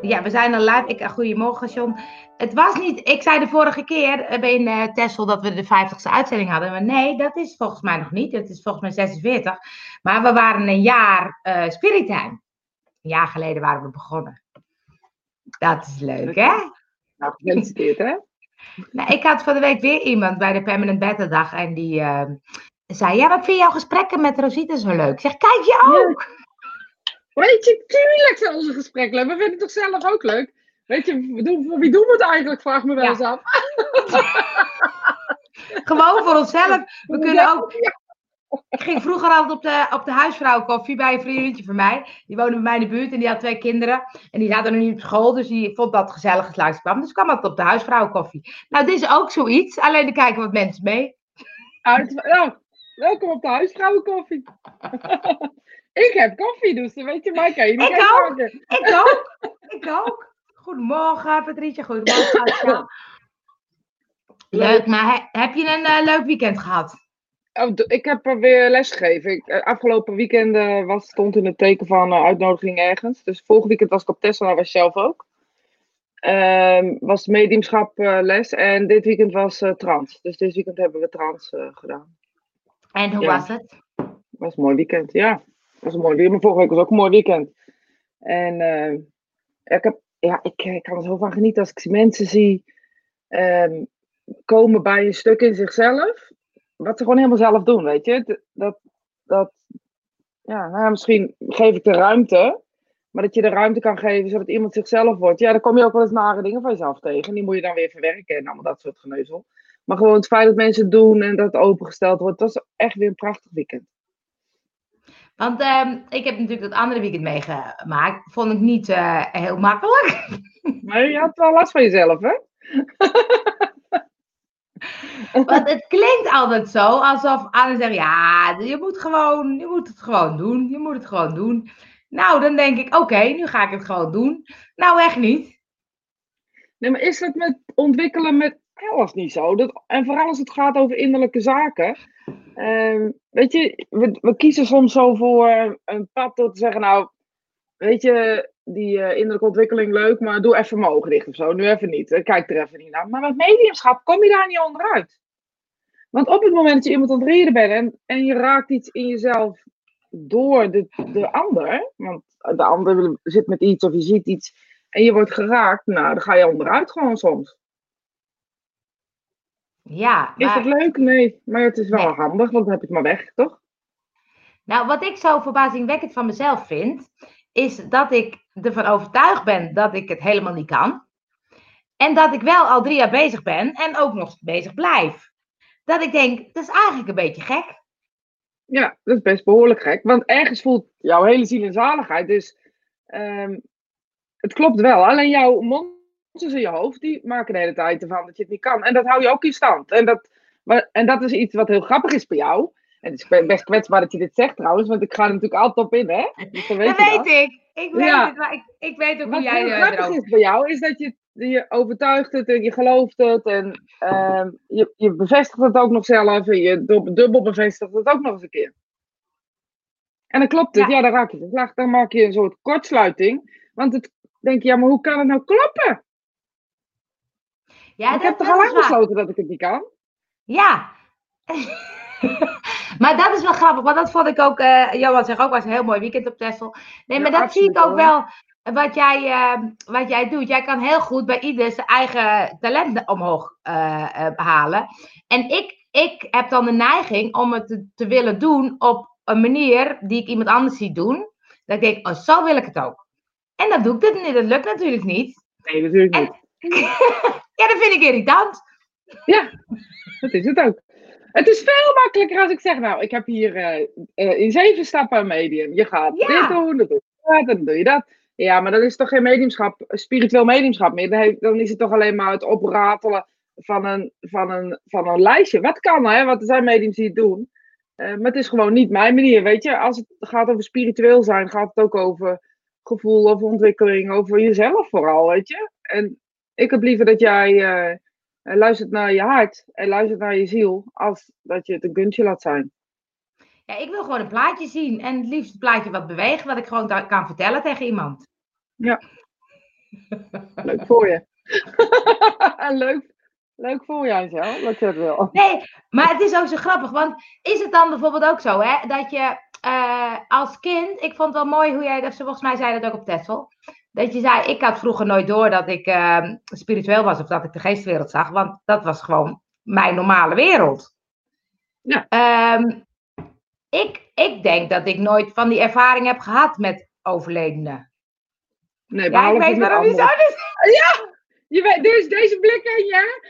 Ja, we zijn al live. Ik, goedemorgen, John. Het was niet, ik zei de vorige keer eh, in uh, Tessel dat we de 50ste uitzending hadden. Maar nee, dat is volgens mij nog niet. Het is volgens mij 46. Maar we waren een jaar uh, Spirit Time. Een jaar geleden waren we begonnen. Dat is leuk, hè? Nou, gefeliciteerd, hè? Nou, ik had van de week weer iemand bij de Permanent Better Dag. En die uh, zei, ja, wat vind jouw gesprekken met Rosita zo leuk? Ik zeg, kijk je ook? Weet je, tuurlijk zijn onze gesprekken leuk. We vinden het toch zelf ook leuk? Weet je, voor wie doen we het eigenlijk? Vraag me wel eens af. Gewoon voor onszelf. We kunnen ook... Ik ging vroeger altijd op de, op de huisvrouwenkoffie bij een vriendinnetje van mij. Die woonde bij mij in de buurt en die had twee kinderen. En die zaten nog niet op school, dus die vond dat gezellig als langs kwam. Dus kwam altijd op de huisvrouwenkoffie. Nou, dit is ook zoiets. Alleen er kijken wat mensen mee. Uit, nou, welkom op de huisvrouwenkoffie. ik heb koffie, dus weet je, niet Ik ook. Ik ook. Ik ook. Goedemorgen, Patricia. Goedemorgen. Leuk, maar heb je een uh, leuk weekend gehad? Oh, ik heb er weer lesgegeven. Ik, uh, afgelopen weekend uh, was, stond in het teken van uitnodiging ergens. Dus vorige weekend was ik op Tesla, was zelf ook. Ehm, was mediumschap les en dit weekend was trans. Dus dit weekend hebben we trans gedaan. En hoe ja. was het? was een mooi weekend, ja. Was een mooi weekend. Maar vorige week was ook een mooi weekend. En ik heb ja, ik, ik, kan er zo van genieten als ik mensen zie um, komen bij een stuk in zichzelf. Wat ze gewoon helemaal zelf doen, weet je. Dat, dat, ja, nou, misschien geef ik de ruimte. Maar dat je de ruimte kan geven zodat iemand zichzelf wordt. Ja, dan kom je ook wel eens nare dingen van jezelf tegen. Die moet je dan weer verwerken en allemaal dat soort geneuzel. Maar gewoon het feit dat mensen het doen en dat het opengesteld wordt. Dat was echt weer een prachtig weekend. Want uh, ik heb natuurlijk dat andere weekend meegemaakt. Vond ik niet uh, heel makkelijk. Maar je had wel last van jezelf, hè? Want het klinkt altijd zo alsof anderen zeggen: ja, je moet, gewoon, je moet het gewoon doen. Je moet het gewoon doen. Nou, dan denk ik: oké, nu ga ik het gewoon doen. Nou, echt niet. Nee, maar is dat met ontwikkelen met alles niet zo? Dat, en vooral als het gaat over innerlijke zaken. Uh, weet je, we, we, kiezen soms zo voor een pad door te zeggen, nou, weet je, die uh, innerlijke ontwikkeling leuk, maar doe even mijn ogen dicht of zo. Nu even niet. Kijk er even niet naar. Maar met mediumschap kom je daar niet onderuit. Want op het moment dat je iemand aan het reden bent en, en je raakt iets in jezelf door de, de ander, want de ander zit met iets of je ziet iets en je wordt geraakt, nou, dan ga je onderuit gewoon soms. Ja, maar... Is het leuk? Nee, maar het is wel nee. handig, want dan heb je het maar weg, toch? Nou, wat ik zo verbazingwekkend van mezelf vind, is dat ik ervan overtuigd ben dat ik het helemaal niet kan. En dat ik wel al drie jaar bezig ben en ook nog bezig blijf. Dat ik denk, dat is eigenlijk een beetje gek. Ja, dat is best behoorlijk gek. Want ergens voelt jouw hele ziel en zaligheid. Dus um, het klopt wel. Alleen jouw mond in je hoofd, die maken de hele tijd ervan dat je het niet kan. En dat hou je ook in stand. En dat, en dat is iets wat heel grappig is bij jou. En het is best kwetsbaar dat je dit zegt trouwens, want ik ga er natuurlijk altijd op in, hè? Dus weet dat weet ik. Ik weet ja. het, maar ik, ik weet ook wat hoe jij heel grappig is bij jou, is dat je, je overtuigt het en je gelooft het. En uh, je, je bevestigt het ook nog zelf. En je dubbel bevestigt het ook nog eens een keer. En dan klopt het. Ja, ja dan raak je. Dan maak je een soort kortsluiting. Want het denk je, ja, maar hoe kan het nou kloppen? Ja, ik heb toch al lang besloten dat ik het niet kan? Ja. maar dat is wel grappig, want dat vond ik ook, uh, Johan zegt ook, was een heel mooi weekend op Texel. Nee, maar dat zie ik ook wel, wat jij, uh, wat jij doet. Jij kan heel goed bij ieder zijn eigen talenten omhoog uh, halen. En ik, ik heb dan de neiging om het te, te, willen doen op een manier die ik iemand anders zie doen. Dat ik denk, oh, zo wil ik het ook. En dan doe ik dit niet, dat lukt natuurlijk niet. Nee, natuurlijk niet. En, Ja, dat vind ik irritant. Ja, dat is het ook. Het is veel makkelijker als ik zeg, nou, ik heb hier uh, uh, in zeven stappen een medium. Je gaat ja. dit doen, dan doe je dat, dan doe je dat. Ja, maar dat is toch geen mediumschap, spiritueel mediumschap meer. Dan is het toch alleen maar het opratelen van een, van een, van een lijstje. Wat kan, hè? Want er zijn mediums die het doen. Uh, maar het is gewoon niet mijn manier, weet je. Als het gaat over spiritueel zijn, gaat het ook over gevoel, over ontwikkeling, over jezelf vooral, weet je. En ik heb liever dat jij uh, luistert naar je hart en luistert naar je ziel, als dat je het een kunstje laat zijn. Ja, ik wil gewoon een plaatje zien en het liefst een plaatje wat beweegt, wat ik gewoon kan vertellen tegen iemand. Ja. Leuk voor je. leuk, leuk voor je, Angel, dat je het wil. Nee, maar het is ook zo grappig. Want is het dan bijvoorbeeld ook zo, hè, dat je uh, als kind... Ik vond het wel mooi hoe jij, dat, volgens mij zei dat ook op Tessel... Dat je zei, ik had vroeger nooit door dat ik uh, spiritueel was of dat ik de geestwereld zag. Want dat was gewoon mijn normale wereld. Ja. Um, ik, ik denk dat ik nooit van die ervaring heb gehad met overledenen. Nee, ja, ik weet waarom je zo is. Ja, je weet, dus deze blik ken je,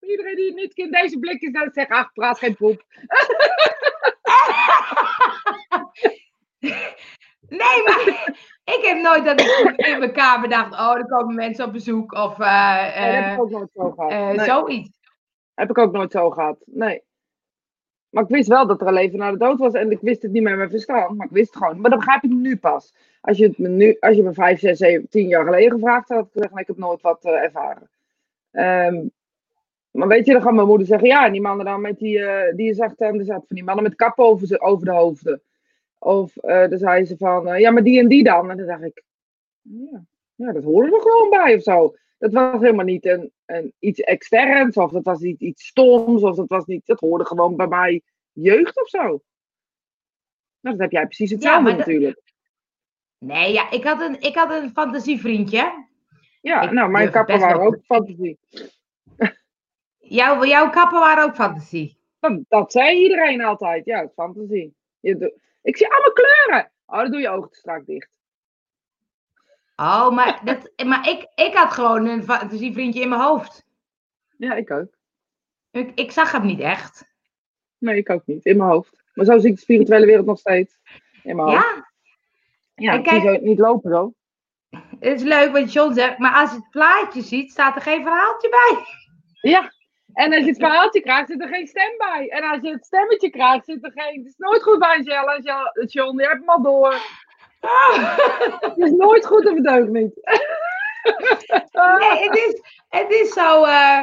Iedereen die het niet kent, deze blik is dan zegt, ach, praat geen poep. nee, maar ik heb nooit dat ik in mijn kamer dacht, oh, er komen mensen op bezoek of uh, nee, heb ik ook nooit zo gehad. Uh, nee. zoiets. Heb ik ook nooit zo gehad, nee. Maar ik wist wel dat er een leven na de dood was en ik wist het niet met mijn verstand, maar ik wist het gewoon. Maar dat begrijp ik nu pas. Als je, het me nu, als je me vijf, zes, zeven, tien jaar geleden gevraagd had, ik ik heb nooit wat uh, ervaren. Um, maar weet je, dan gaat mijn moeder zeggen, ja, die mannen dan met die, die je zag zat, van die mannen met kappen over, over de hoofden. Of uh, dan zei ze van, ja, maar die en die dan. En dan dacht ik, ja, ja dat horen we gewoon bij of zo. Dat was helemaal niet een, een, iets externs, of dat was niet iets stoms, of dat was niet, dat hoorde gewoon bij mij jeugd of zo. Nou, dat heb jij precies hetzelfde ja, natuurlijk. Nee, ja, ik had een, ik had een fantasievriendje. Ja, nou, mijn kappen waren ook fantasie. Jouw, jouw kappen waren ook fantasie? Dat, dat zei iedereen altijd, ja, fantasie. Je, ik zie allemaal kleuren. Oh, dan doe je ogen strak dicht. Oh, maar, dat, maar ik, ik had gewoon een fantasievriendje in mijn hoofd. Ja, ik ook. Ik, ik zag hem niet echt. Nee, ik ook niet. In mijn hoofd. Maar zo zie ik de spirituele wereld nog steeds. In mijn hoofd. Ja? Ja, ik zie zo niet lopen zo. Het is leuk wat John zegt, maar als je het plaatje ziet, staat er geen verhaaltje bij. Ja, en als je het verhaaltje krijgt, zit er geen stem bij. En als je het stemmetje krijgt, zit er geen... Het is nooit goed bij Angela, John. Je hebt hem al door. het is nooit goed of het ook niet. nee, het is, het is zo... Uh,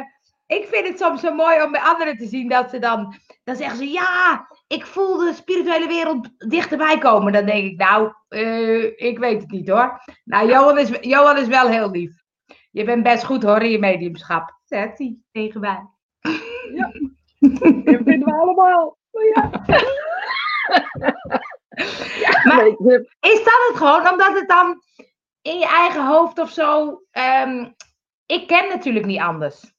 ik vind het soms zo mooi om bij anderen te zien dat ze dan... Dan zeggen ze, ja, ik voel de spirituele wereld dichterbij komen. Dan denk ik, nou, uh, ik weet het niet hoor. Nou, Johan is, Johan is wel heel lief. Je bent best goed hoor in je mediumschap. Zegt hij tegen mij. Ja, dat vinden we allemaal. Ja. ja, maar is dat het gewoon? Omdat het dan in je eigen hoofd of zo... Um, ik ken natuurlijk niet anders.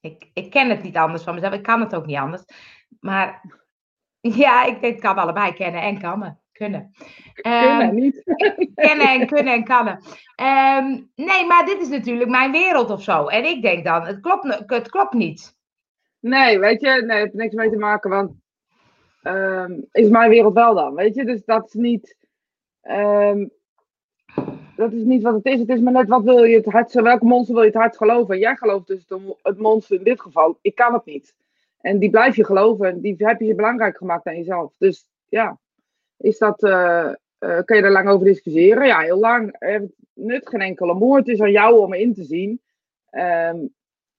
Ik, ik ken het niet anders van mezelf. Ik kan het ook niet anders. Maar ja, ik denk, kan allebei kennen en kan Kunnen. Kunnen, um, niet. kennen en kunnen en kannen. Um, nee, maar dit is natuurlijk mijn wereld of zo. En ik denk dan, het klopt, het klopt niet. Nee, weet je, nee, het heeft niks mee te maken, want um, is mijn wereld wel dan, weet je? Dus dat is niet, dat is niet wat het is. Het is maar net, wat wil je het hart, welke monster wil je het hart geloven? jij gelooft dus het monster in dit geval. Ik kan het niet. En die blijf je geloven. En die heb je je belangrijk gemaakt aan jezelf. Dus ja, is dat, uh, uh, kun je daar lang over discussiëren? Ja, heel lang. Er nut geen enkele moord. Het is aan jou om in te zien um,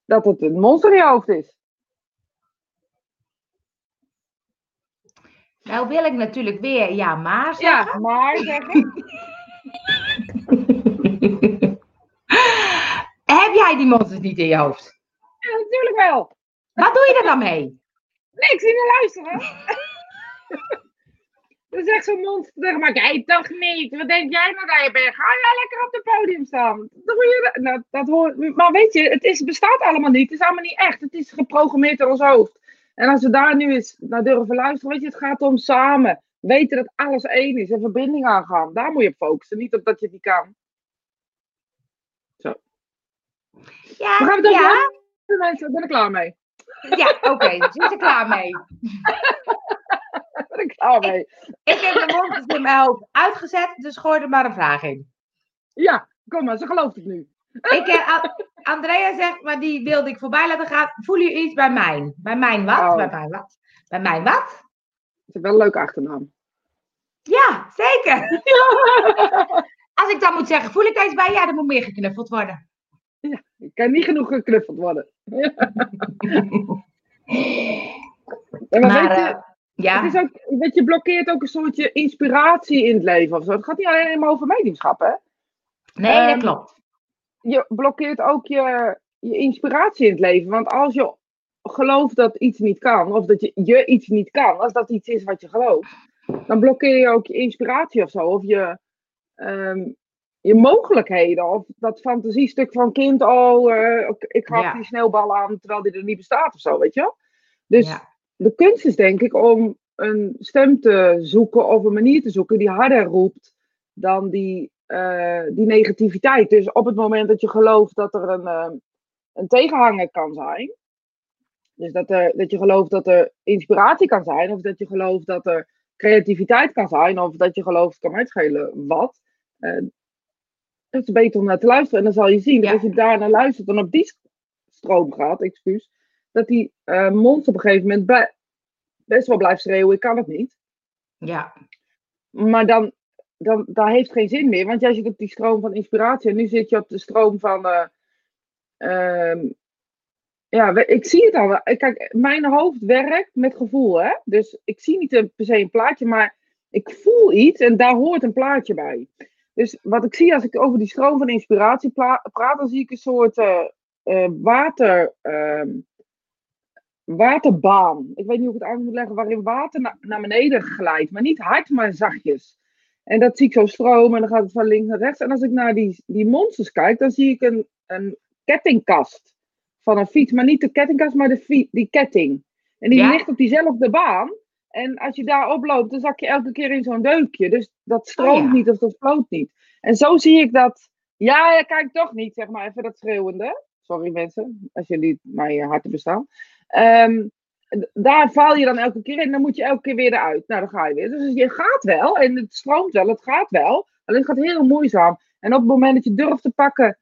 dat het een monster in je hoofd is. Nou wil ik natuurlijk weer ja maar zeggen. Ja, maar zeggen. Heb jij die monsters niet in je hoofd? Ja, natuurlijk wel. Wat doe je er dan mee? Niks, in de luisteren. dan zegt zo'n monster tegen maar jij toch niet? Wat denk jij nou dat je bent? Ga jij lekker op het podium staan? Dat je, nou, dat hoort, maar weet je, het is, bestaat allemaal niet. Het is allemaal niet echt. Het is geprogrammeerd in ons hoofd. En als we daar nu eens naar durven luisteren, weet je, het gaat om samen. Weten dat alles één is en verbinding aangaan. Daar moet je op focussen, niet op dat je die kan. Zo. Ja, we gaan het ja. Mensen, ben ik klaar mee. Ja, oké. Okay. Zit er klaar mee? ben ik klaar mee. Ik, heb de mond in mijn hoofd uitgezet, dus gooi er maar een vraag in. Ja, kom maar, ze gelooft het nu. Ik, uh, Andrea zegt, maar die wilde ik voorbij laten gaan. Voel je iets bij mij? Bij mijn wat? Oh. Bij mijn wat? Bij mijn wat? Het is wel een leuke achternaam. Ja, zeker. Als ik dan moet zeggen, voel ik iets bij? Ja, dan moet meer geknuffeld worden. Ja, ik kan niet genoeg geknuffeld worden. maar, maar weet je, uh, ja. het is ook, weet je, blokkeert ook een soortje inspiratie in het leven of zo. Het gaat niet alleen maar over mediumschap, hè? Nee, dat Ehm, klopt. je blokkeert ook je, je inspiratie in het leven. Want als je gelooft dat iets niet kan, of dat je, je iets niet kan, als dat iets is wat je gelooft, dan blokkeer je ook je inspiratie of zo. Of je, ehm, je mogelijkheden. Of dat fantasiestuk van kind, oh, eh, ik- ik ga Ja. die sneeuwbal aan terwijl die er niet bestaat of zo, weet je wel? Dus Ja. De kunst is denk ik om een stem te zoeken of een manier te zoeken die harder roept dan die, eh, die negativiteit. Dus op het moment dat je gelooft dat er een, eh, een tegenhanger kan zijn, dus dat, er, dat je gelooft dat er inspiratie kan zijn, of dat je gelooft dat er creativiteit kan zijn, of dat je gelooft, kan mij schelen wat. eh, het is beter om naar te luisteren. En dan zal je zien dat Ja. als je daar naar luistert en op die stroom gaat, excuus, dat die eh, mond op een gegeven moment bij- best wel blijft schreeuwen, ik kan het niet. Ja. Maar dan, dan dat heeft geen zin meer, want jij zit op die stroom van inspiratie en nu zit je op de stroom van. eh, ehm, ja, ik zie het al. wel. Kijk, mijn hoofd werkt met gevoel, hè? Dus ik zie niet een- per se een plaatje, maar ik voel iets en daar hoort een plaatje bij. Dus wat ik zie als ik over die stroom van inspiratie praat, dan zie ik een soort eh, eh, water. ehm, waterbaan. Ik weet niet hoe ik het uit moet leggen, waarin water na- naar beneden glijdt. Maar niet hard, maar zachtjes. En dat zie ik zo stromen en dan gaat het van links naar rechts. En als ik naar die, die monsters kijk, dan zie ik een, een kettingkast van een fiets. Maar niet de kettingkast, maar de die ketting. En die Ja. ligt op diezelfde baan. En als je daar oploopt, dan zak je elke keer in zo'n deukje. Dus dat stroomt Oh ja. niet of dat vloot niet. En zo zie ik dat. Ja, kijk toch niet, zeg maar even dat schreeuwende. Sorry mensen, als jullie mij eh, harten bestaan. Ehm, daar val je dan elke keer in, dan moet je elke keer weer eruit. Nou, dan ga je weer. Dus je gaat wel en het stroomt wel, het gaat wel. Alleen het gaat heel moeizaam. En op het moment dat je durft te pakken,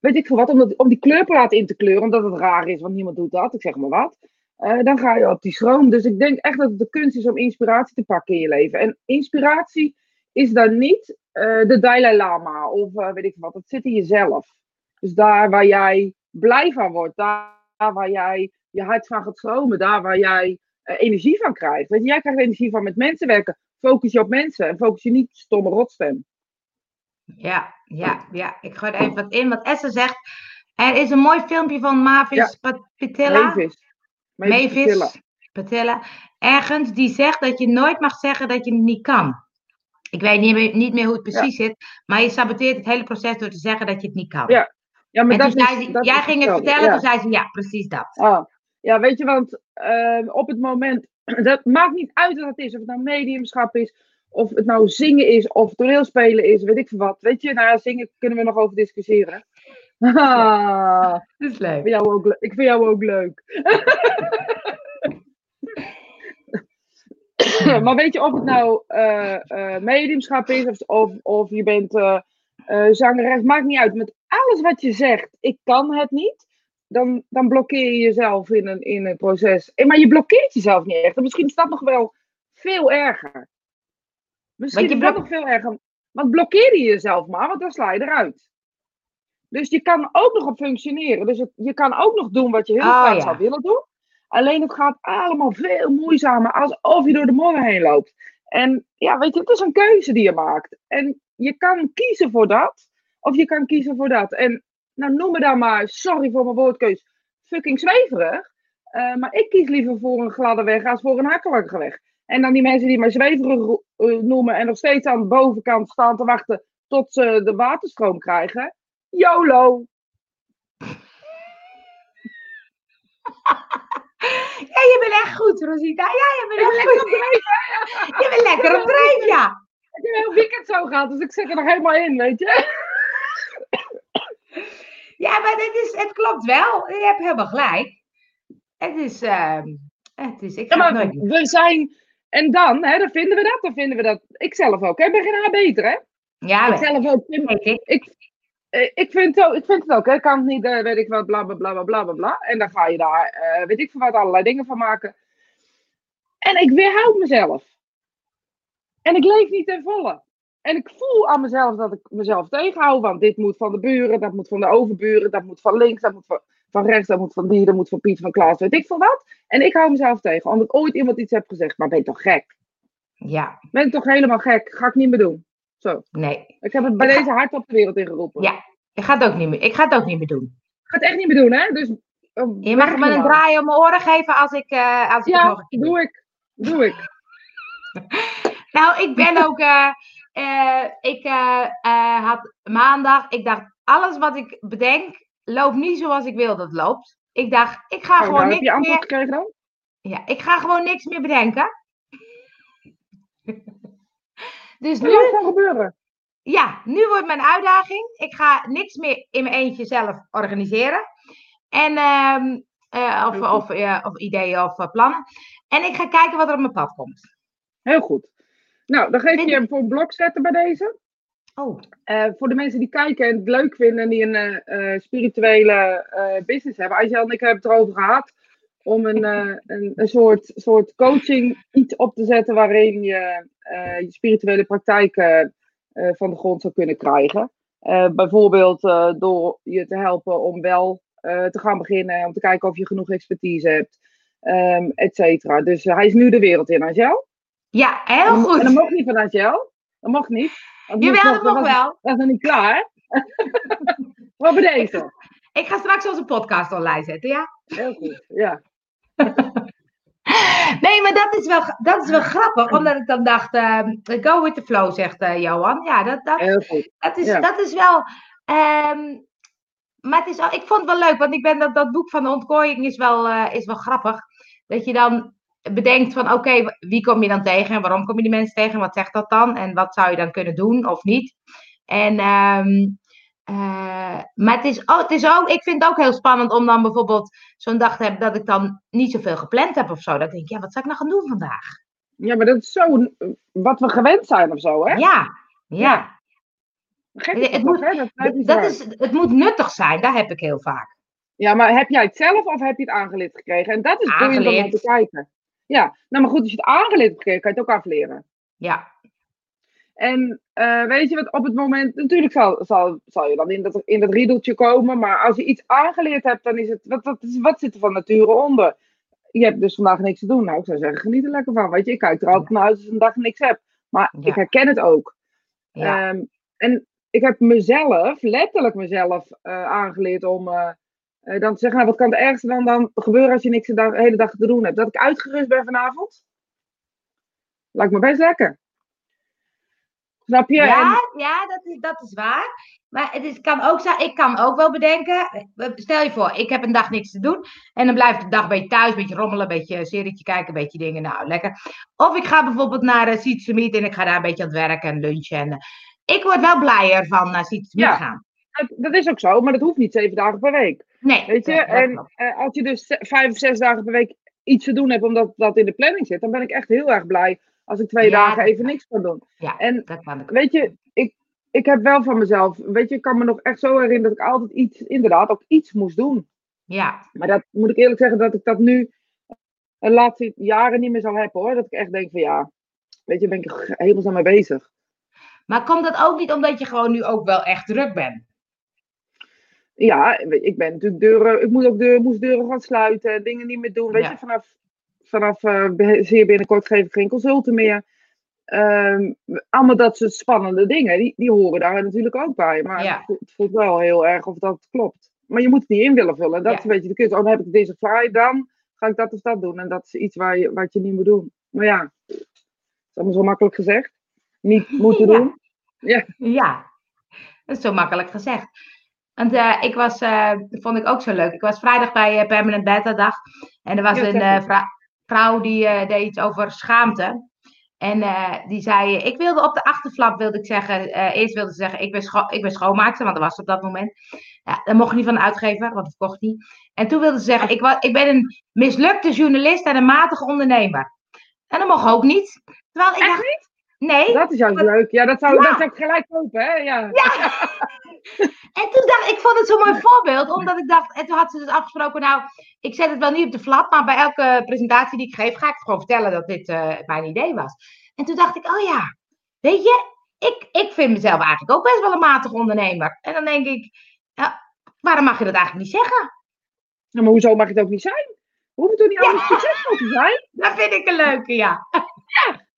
weet ik veel wat, om, dat, om die kleurplaat in te kleuren, omdat het raar is, want niemand doet dat, ik zeg maar wat. eh, dan ga je op die stroom. Dus ik denk echt dat het de kunst is om inspiratie te pakken in je leven. En inspiratie is dan niet eh, de Dalai Lama of eh, weet ik wat. Het zit in jezelf. Dus daar waar jij blij van wordt, daar waar jij je hart van gaat stromen, daar waar jij eh, energie van krijgt. Weet je, jij krijgt energie van met mensen werken. Focus je op mensen en focus je niet op stomme rotstem. Ja, ja, ja. Ik gooi er even wat in. Wat Esther zegt. Er is een mooi filmpje van Mavis Ja. Pat- Patilla. Mavis. Mavis Patilla. Mavis Patilla. Ergens die zegt dat je nooit mag zeggen dat je het niet kan. Ik weet niet meer, niet meer hoe het precies zit. Maar je saboteert het hele proces door te zeggen dat je het niet kan. Ja, Ja, maar en dat toen is, zei ze, dat jij is ging het vertellen, ja. toen zei ze ja, precies dat. Ah, ja, weet je, want eh, op het moment, dat maakt niet uit wat het is, of het nou mediumschap is, of het nou zingen is, of toneelspelen is, weet ik veel wat. Weet je, nou ja, zingen kunnen we nog over discussiëren. Ah, Dat is leuk. ik, vind jou ook, le- ik vind jou ook leuk. maar weet je, of het nou eh, eh, mediumschap is, of, of, of je bent eh, zangeres, maakt niet uit. Met alles wat je zegt, ik kan het niet, dan, dan blokkeer je jezelf in een, in een proces. Eh, Maar je blokkeert jezelf niet echt. En misschien is dat nog wel veel erger. Misschien is dat nog veel erger. Want blokkeer je jezelf maar, want dan sla je eruit. Dus je kan ook nog op functioneren. Dus het- je kan ook nog doen wat je heel Oh, graag ja. zou willen doen. Alleen het gaat allemaal veel moeizamer, alsof je door de modder heen loopt. En ja, weet je, het is een keuze die je maakt. En je kan kiezen voor dat, of je kan kiezen voor dat. En nou, noem me dan maar, sorry voor mijn woordkeus, fucking zweverig. Eh, maar ik kies liever voor een gladde weg als voor een hakkelige weg. En dan die mensen die mij zweverig eh, noemen en nog steeds aan de bovenkant staan te wachten tot ze de waterstroom krijgen. YOLO! Ja, je bent echt goed, Rosita. Ja, je bent echt Lekker goed. op Je bent lekker op dreef, ja. Ik heb een heel weekend zo gehad, dus ik zit er nog helemaal in, weet je. Ja, maar dit is, het klopt wel. Je hebt helemaal gelijk. Het is, ehm, het is, ik Ja, ga maar nooit we zijn... En dan, hè, dan vinden we dat, dan vinden we dat. Ik zelf ook, hè. Ik ben geen beter, hè. Ja, ik zelf ook. Ik. ik, eh, ik, vind het ook, ik vind het ook, hè. Ik kan het niet, eh, weet ik wat, bla, bla, bla, bla, bla, bla, bla. En dan ga je daar, eh, weet ik veel wat, allerlei dingen van maken. En ik weerhoud mezelf. En ik leef niet ten volle. En ik voel aan mezelf dat ik mezelf tegenhoud. Want dit moet van de buren, dat moet van de overburen, dat moet van links, dat moet van, van rechts, dat moet van die, dat moet van Piet, van Klaas, weet ik veel wat. En ik hou mezelf tegen, omdat ooit iemand iets heeft gezegd. Maar ben je toch gek? Ja, Ben ik toch helemaal gek? Ga ik niet meer doen. Zo. Nee. Ik heb het bij deze hart op de wereld ingeroepen. Ja, ik ga het ook niet meer, ik ga het ook niet meer doen. Ik ga het echt niet meer doen, hè? Dus, oh, Je mag me een draai om mijn oren geven als ik, uh, als ik ja, nog doe ik. Doe ik. Nou, ik ben ook. Uh, uh, ik uh, had maandag. Ik dacht, alles wat ik bedenk, loopt niet zoals ik wil dat het loopt. Ik dacht, ik ga Oh, gewoon niks heb je antwoord meer. gekregen dan? Ja, ik ga gewoon niks meer bedenken. dus nu, gaat gewoon gebeuren. ja, nu wordt mijn uitdaging. Ik ga niks meer in mijn eentje zelf organiseren. En, ehm, eh, of, of, eh, of ideeën of eh, plannen. En ik ga kijken wat er op mijn pad komt. Heel goed. Nou, dan geef Vind- je hem voor een blok zetten bij deze. Oh, Eh, voor de mensen die kijken en het leuk vinden en die een eh, eh, spirituele business hebben. Angel en ik hebben het erover gehad om een, een, een soort, soort coaching iets op te zetten waarin je je spirituele praktijken van de grond zou kunnen krijgen. Bijvoorbeeld door je te helpen om wel te gaan beginnen, om te kijken of je genoeg expertise hebt, ehm et cetera. Dus hij is nu de wereld in, Angel. Ja, heel dat- En dat goed. mocht niet van Angel. Dat mocht niet. Moest Jawel, nog- dat mag was- wel. dat is nog niet klaar. maar bij deze. Ik ga straks onze podcast online zetten, ja? Heel goed. Ja. Nee, maar dat is wel, dat is wel grappig, omdat ik dan dacht, ehm, go with the flow, zegt eh, Johan. Ja, dat, dat, Heel goed. dat, is, ja. dat is wel... ehm, maar het is, ik vond het wel leuk, want ik ben dat, dat boek van de ontkooiing is wel, eh, is wel grappig. Dat je dan bedenkt van, oké, wie kom je dan tegen en waarom kom je die mensen tegen? Wat zegt dat dan? En wat zou je dan kunnen doen of niet? En... ehm, eh, maar het is, ook, het is ook, ik vind het ook heel spannend om dan bijvoorbeeld zo'n dag te hebben dat ik dan niet zoveel gepland heb of zo. Dat ik denk, ja, wat zou ik nou gaan doen vandaag? ja, maar dat is zo wat we gewend zijn of zo, hè? Ja, ja. Gek Het dat moet- hè? Dat Dat is, het moet nuttig zijn, dat heb ik heel vaak. Ja, maar heb jij het zelf of heb je het aangeleerd gekregen? En dat is boeiend om naar te kijken. Ja, nou maar goed, als je het aangeleerd hebt gekregen, kan je het ook afleren. Ja, En eh, weet je wat, op het moment, natuurlijk zal, zal, zal je dan in dat, in dat riedeltje komen, maar als je iets aangeleerd hebt, dan is het, wat, wat, wat zit er van nature onder? Je hebt dus vandaag niks te doen. Nou, ik zou zeggen, geniet er lekker van. Weet je, ik kijk er altijd naar uit als ik een dag niks heb. Maar Ja. ik herken het ook. ja. Ehm, en ik heb mezelf, letterlijk mezelf, eh, aangeleerd om eh, eh, dan te zeggen, nou, wat kan het ergste dan, dan gebeuren als je niks de, dag- de hele dag te doen hebt? Dat ik uitgerust ben vanavond? Lijkt me best lekker. Snap je? En- ja, ja dat, is, dat is waar. Maar het is, kan ook zijn, ik kan ook wel bedenken. eh, Stel je voor, ik heb een dag niks te doen. En dan blijf ik de dag een beetje thuis, een beetje rommelen, een beetje een serietje kijken, een beetje dingen. Nou, lekker. Of ik ga bijvoorbeeld naar uh, en ik ga daar een beetje aan het werken en lunchen. En, ik word wel blijer van naar Ja. gaan. Dat, dat is ook zo, maar dat hoeft niet zeven dagen per week. Nee, Weet je? en eh, als je dus vijf of zes dagen per week iets te doen hebt, omdat dat in de planning zit, dan ben ik echt heel erg blij als ik twee Ja, dagen even niks kan doen. ja, en dat kan ik. Weet je, ik, ik heb wel van mezelf, weet je, ik kan me nog echt zo herinneren dat ik altijd iets, inderdaad ook iets moest doen. Ja, Maar dat moet ik eerlijk zeggen dat ik dat nu de laatste jaren niet meer zou hebben hoor. Dat ik echt denk van ja, weet je, ben ik helemaal mee bezig. maar komt dat ook niet omdat je gewoon nu ook wel echt druk bent? Ja, weet ik ben natuurlijk deuren, ik moet ook deuren, moest deuren gaan sluiten, dingen niet meer doen. Weet Ja. je, vanaf, vanaf be- zeer binnenkort geef ik geen consulten meer. Ehm, allemaal dat soort spannende dingen, die, die horen daar natuurlijk ook bij. Maar Ja. het, voelt, het voelt wel heel erg of dat klopt. Maar je moet het niet in willen vullen. Dat Ja. is een beetje de kunst. Oh, dan heb ik deze fly, dan ga ik dat of dat doen. En dat is iets waar je, wat je niet moet doen. Maar ja, het is allemaal zo makkelijk gezegd. Niet moeten doen. Ja, Ja, dat is zo makkelijk gezegd. Want eh, ik was, eh, dat vond ik ook zo leuk. Ik was vrijdag bij eh, Permanent Beta Dag. En er was Ja, een vrou- vrouw die deed iets over schaamte. En die zei, ik wilde op de achterflap, wilde ik zeggen, eerst wilde ze zeggen, ik ben, scho ik ben schoonmaakster, want dat was op dat moment. Ja, dat mocht niet van de uitgever, want dat verkocht niet. En toen wilde ze zeggen, ik, wa- ik ben een mislukte journalist en een matige ondernemer. En dat mocht ook niet. Terwijl ik Echt dacht, nee. dat is Wat- leuk. Ja, dat zou, Ja. dat zou ik gelijk kopen, hè? Ja. En toen dacht ik, ik vond het zo'n mooi voorbeeld, omdat ik dacht, en toen had ze dus afgesproken, nou, ik zet het wel niet op de flap, maar bij elke presentatie die ik geef, ga ik gewoon vertellen dat dit eh, mijn idee was. En toen dacht ik, oh ja, weet je, ik, ik vind mezelf eigenlijk ook best wel een matig ondernemer. En dan denk ik, ja, waarom mag je dat eigenlijk niet zeggen? Ja, maar hoezo mag het ook niet zijn? We hoeven toch niet allemaal succesvol te zijn? Dat vind ik een leuke, ja.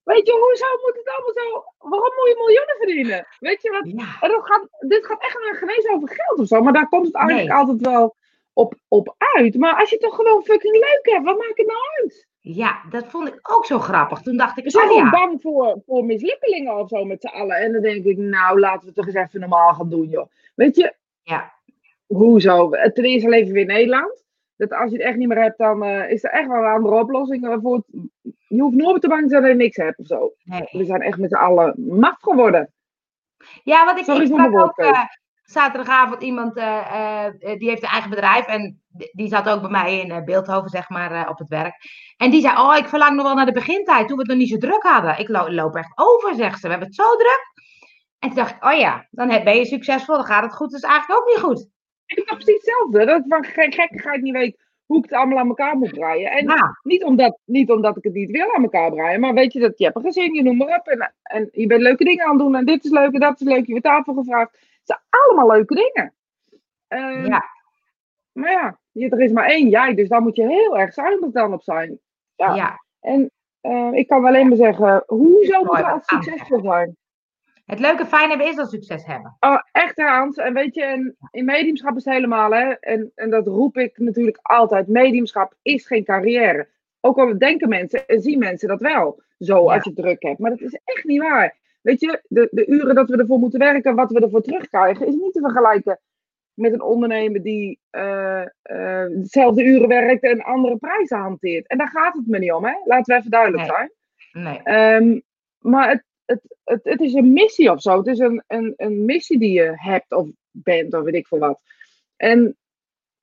Weet je, hoezo moet het allemaal zo? Waarom moet je miljoenen verdienen? Weet je wat? Ja. Dat gaat, dit gaat echt geen eens over geld of zo. Maar daar komt het eigenlijk altijd wel op, op uit. Maar als je toch gewoon fucking leuk hebt, wat maakt het nou uit? Ja, dat vond ik ook zo grappig. Toen dacht ik, We zijn oh ja. bang voor, voor mislukkelingen of zo met z'n allen. En dan denk ik, nou, laten we het toch eens even normaal gaan doen, joh. Weet je, Ja, hoezo? Ten eerste leven we in Nederland. Dat als je het echt niet meer hebt, dan eh, is er echt wel een andere oplossing. Voor het- je hoeft nooit te bang te zijn dat je niks hebt of zo. nee. We zijn echt met z'n allen maf geworden. Ja, want ik, Sorry ik sprak ook eh, zaterdagavond iemand, eh, die heeft een eigen bedrijf. En die zat ook bij mij in Beeldhoven, zeg maar, op het werk. En die zei, oh, ik verlang nog wel naar de begintijd, toen we het nog niet zo druk hadden. Ik lo- loop echt over, zegt ze. We hebben het zo druk. En toen dacht ik, oh ja, dan ben je succesvol, dan gaat het goed. Dus eigenlijk ook niet goed. Ik heb precies hetzelfde. Dat ik van ge- gekkigheid niet weet hoe ik het allemaal aan elkaar moet breien. En Ja, niet, omdat, niet omdat ik het niet wil aan elkaar breien, maar weet je dat je hebt een gezin, je noem maar op. En, en je bent leuke dingen aan het doen. En dit is leuk en dat is leuk. Je wordt tafel gevraagd. Het zijn allemaal leuke dingen. Ehm, ja, Maar ja, je- er is maar één jij, dus daar moet je heel erg zuinig dan op zijn. Ja. ja. En eh, ik kan alleen maar zeggen, hoezo moet Mooi, je wat altijd succesvol zijn? Het leuke fijn hebben is dat succes hebben. Oh, echt Hans. En weet je, en in mediumschap is het helemaal, hè. En, en dat roep ik natuurlijk altijd. Mediumschap is geen carrière. Ook al denken mensen en zien mensen dat wel. Zo, Ja. als je druk hebt. Maar dat is echt niet waar. Weet je, de, de uren dat we ervoor moeten werken, wat we ervoor terugkrijgen, is niet te vergelijken met een ondernemer die eh, eh, dezelfde uren werkt en andere prijzen hanteert. En daar gaat het me niet om, hè. Laten we even duidelijk Nee. zijn. Nee. Ehm, maar het, het, het, het is een missie of zo. Het is een, een, een missie die je hebt of bent of weet ik veel wat. En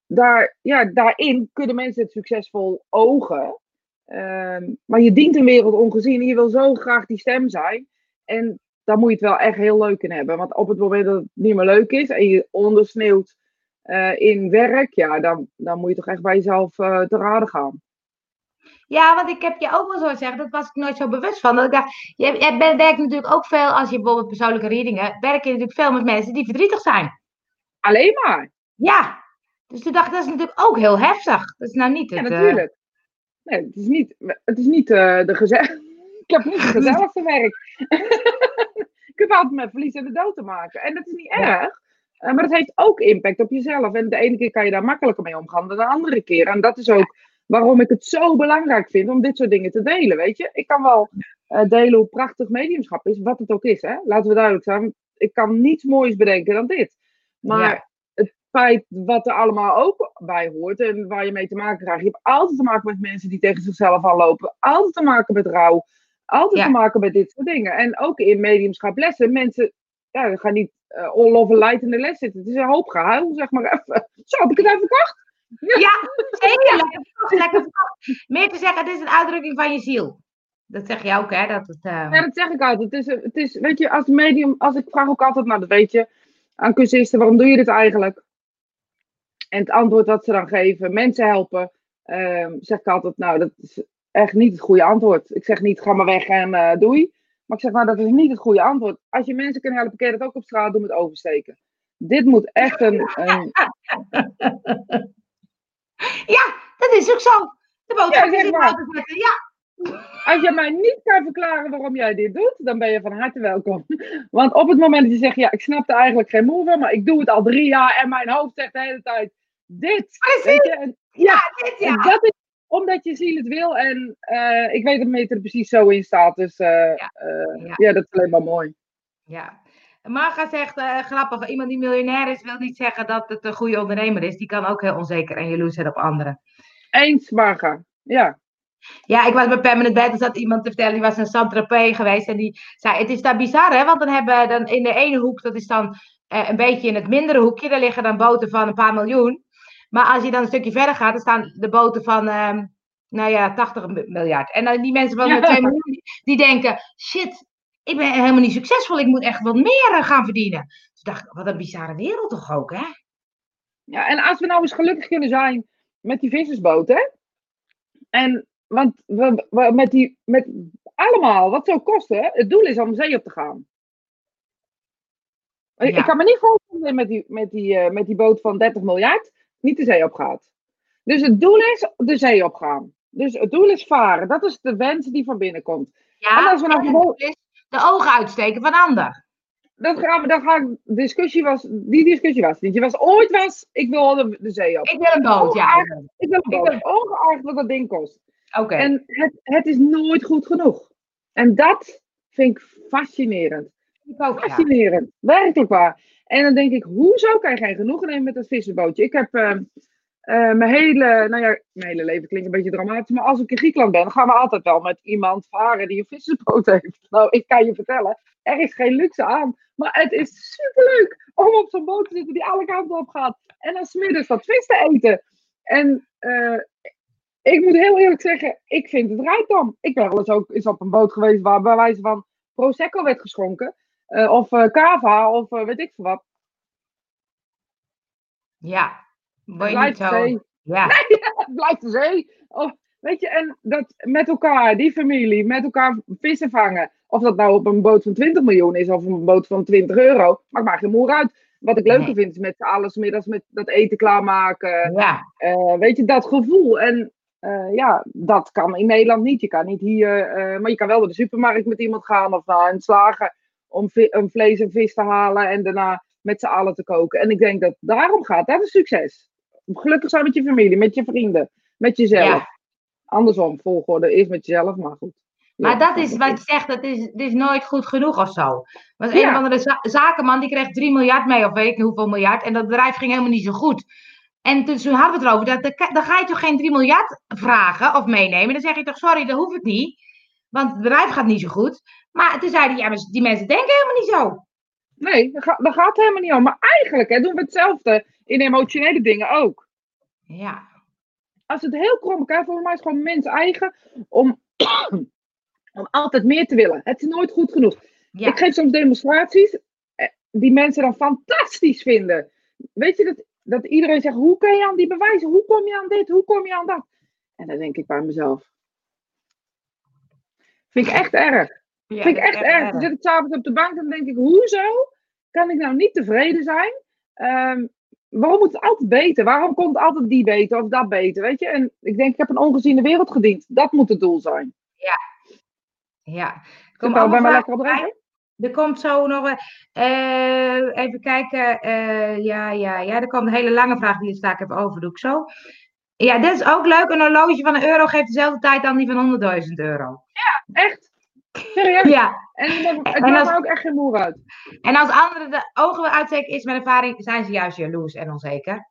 daar, ja, daarin kunnen mensen het succesvol ogen. Ehm, maar je dient een wereld ongezien en je wil zo graag die stem zijn. En daar moet je het wel echt heel leuk in hebben. Want op het moment dat het niet meer leuk is en je ondersneeuwt eh, in werk, ja, dan, dan moet je toch echt bij jezelf eh, te raden gaan. Ja, want ik heb je ook wel zo gezegd, dat was ik nooit zo bewust van. Dat ik dacht, je, je bent- werkt natuurlijk ook veel, als je bijvoorbeeld persoonlijke readingen, werk je natuurlijk veel met mensen die verdrietig zijn. Alleen maar. Ja, dus toen dacht ik, dat is natuurlijk ook heel heftig. Dat is nou niet Ja, het... eh, natuurlijk. Nee, het is niet, het is niet eh, de gezellig. Ik heb niet het gezelligste werk. ik heb altijd met verlies en de dood te maken. En dat is niet Ja. erg. eh, maar het heeft ook impact op jezelf. En de ene keer kan je daar makkelijker mee omgaan dan de andere keer. En dat is ook waarom ik het zo belangrijk vind om dit soort dingen te delen. Weet je, ik kan wel eh, delen hoe prachtig mediumschap is, wat het ook is. Hè? Laten we duidelijk zijn. Ik kan niets moois bedenken dan dit. Maar Ja. het feit wat er allemaal ook bij hoort en waar je mee te maken krijgt. Je hebt altijd te maken met mensen die tegen zichzelf aanlopen. Altijd te maken met rouw. Altijd Ja. te maken met dit soort dingen. En ook in mediumschap lessen. Mensen ja, gaan niet eh all over light in de les zitten. Het is een hoop gehuil, zeg maar even. Zo heb ik het even verkocht. Ja, zeker. Lekker. Meer te zeggen, het is een uitdrukking van je ziel. Dat zeg je ook, hè? Dat het, eh, Ja, dat zeg ik altijd. Het is, het is, weet je, als medium, als ik vraag ook altijd, nou dat weet je, aan cursisten, waarom doe je dit eigenlijk? En het antwoord wat ze dan geven, mensen helpen, ehm, zeg ik altijd, nou dat is echt niet het goede antwoord. Ik zeg niet, ga maar weg en eh, doei. Maar ik zeg, nou dat is niet het goede antwoord. Als je mensen kan helpen, kun je dat ook op straat doen met oversteken. Dit moet echt een, een Ja, dat is ook zo. De Ja, is zeg maar. auto zetten. Ja, Als je mij niet kan verklaren waarom jij dit doet, dan ben je van harte welkom. Want op het moment dat je zegt, ja, ik snap er eigenlijk geen moe van, maar ik doe het al drie jaar en mijn hoofd zegt de hele tijd, dit. Precies. Weet je? En, ja, dit ja. dat is omdat je ziel het wil en eh, ik weet dat Meter er precies zo in staat. Dus eh, Ja. eh, Ja. ja, dat is alleen maar mooi. Ja. Marga zegt, eh, grappig, iemand die miljonair is, wil niet zeggen dat het een goede ondernemer is. Die kan ook heel onzeker en jaloers zijn op anderen. Eens, Marga. Ja. Ja, ik was bij Permanent Bed, er zat iemand te vertellen, die was in Saint-Tropez geweest. En die zei, het is daar bizar hè, want dan hebben dan in de ene hoek, dat is dan eh, een beetje in het mindere hoekje, daar liggen dan boten van een paar miljoen. Maar als je dan een stukje verder gaat, dan staan de boten van, ehm, nou ja, 80 mi- miljard. En dan die mensen van de Ja. 2 miljoen, die denken, shit, ik ben helemaal niet succesvol, ik moet echt wat meer eh, gaan verdienen. Dus ik dacht, wat een bizarre wereld toch ook, hè? Ja, en als we nou eens gelukkig kunnen zijn met die vissersboot, hè? En, want we, we, met die, met allemaal, wat zou kosten, het doel is om de zee op te gaan. Ik- Ja. Ik kan me niet voorstellen met die, met, die, eh, met die boot van 30 miljard niet de zee op gaat. Dus het doel is de zee opgaan. Dus het doel is varen. Dat is de wens die van binnen komt. Ja, en als we nou de ogen uitsteken van ander. Dat we, dan ga discussie was, die discussie was niet. Je was ooit was, ik wil de, de zee op. Ik wil een boot, ja. Ik wil een boot, ongeacht wat dat ding kost. Oké. En het, het is nooit goed genoeg. En dat vind ik fascinerend. Ik ook, fascinerend, ja. werkelijk waar. En dan denk ik, hoezo kan je geen genoegen nemen met dat vissenbootje? Ik heb uh, uh, mijn hele, nou ja, mijn hele leven klinkt een beetje dramatisch, maar als ik in Griekenland ben, dan gaan we altijd wel met iemand varen die een vissenboot heeft. Nou, ik kan je vertellen, er is geen luxe aan, maar het is superleuk om op zo'n boot te zitten die alle kanten op gaat. En dan smiddags dat vis te eten. En uh, ik moet heel eerlijk zeggen, ik vind het rijkdom. Ik ben wel eens ook eens op een boot geweest waar bij wijze van Prosecco werd geschonken. Uh, of cava, of weet ik veel wat. Ja, blijft de zee. Ja. Nee, blijft de zee. Of, weet je, en dat met elkaar, die familie, met elkaar vissen vangen. Of dat nou op een boot van 20 miljoen is of een boot van 20 euro. Maakt maar geen moer uit. Wat ik leuker vind is met alles middags met dat eten klaarmaken. Ja. Uh, weet je, dat gevoel. En uh, ja, dat kan in Nederland niet. Je kan niet hier, uh, maar je kan wel naar de supermarkt met iemand gaan of naar een slager om, om vlees en vis te halen en daarna met z'n allen te koken. En ik denk dat daarom gaat. Dat is succes. Gelukkig zijn met je familie, met je vrienden, met jezelf. Ja. Andersom, volgorde is met jezelf, maar goed. Maar dat is wat je zegt, dat is, is nooit goed genoeg of zo. Was een of andere zakenman die kreeg 3 miljard mee, of weet ik niet hoeveel miljard. En dat bedrijf ging helemaal niet zo goed. En toen hadden we het erover, dat, dan ga je toch geen 3 miljard vragen of meenemen. Dan zeg je toch, sorry, dat hoef ik niet. Want het bedrijf gaat niet zo goed. Maar toen zei hij, ja, maar die mensen denken helemaal niet zo. Nee, daar gaat, gaat helemaal niet om. Maar eigenlijk hè, doen we hetzelfde in emotionele dingen ook. Ja. Als het heel krom elkaar, volgens mij is het gewoon mens eigen om, om altijd meer te willen. Het is nooit goed genoeg. Ik geef soms demonstraties eh, die mensen dan fantastisch vinden. Weet je, dat, dat iedereen zegt, hoe kun je aan die bewijzen? Hoe kom je aan dit? Hoe kom je aan dat? En dan denk ik bij mezelf. Vind ik echt erg. vind ik echt erg. Dan zit ik s'avonds op de bank en dan denk ik, hoezo kan ik nou niet tevreden zijn? Um, waarom moet het altijd beter? Waarom komt altijd die beter of dat beter? Weet je? En ik denk, ik heb een ongeziene wereld gediend. Dat moet het doel zijn. Ja. Ja. Kom bij mij lekker op Er komt zo nog uh, even kijken. Uh, ja, ja, ja. Er komt een hele lange vraag die je sta ik even over. Doe ik zo. Ja, dit is ook leuk. Een horloge van een euro geeft dezelfde tijd dan die van 100.000 euro. Ja, echt. Serieus? Ja. En het maakt er ook echt geen moer uit. En als anderen de ogen uitsteken is met ervaring, zijn ze juist jaloers en onzeker.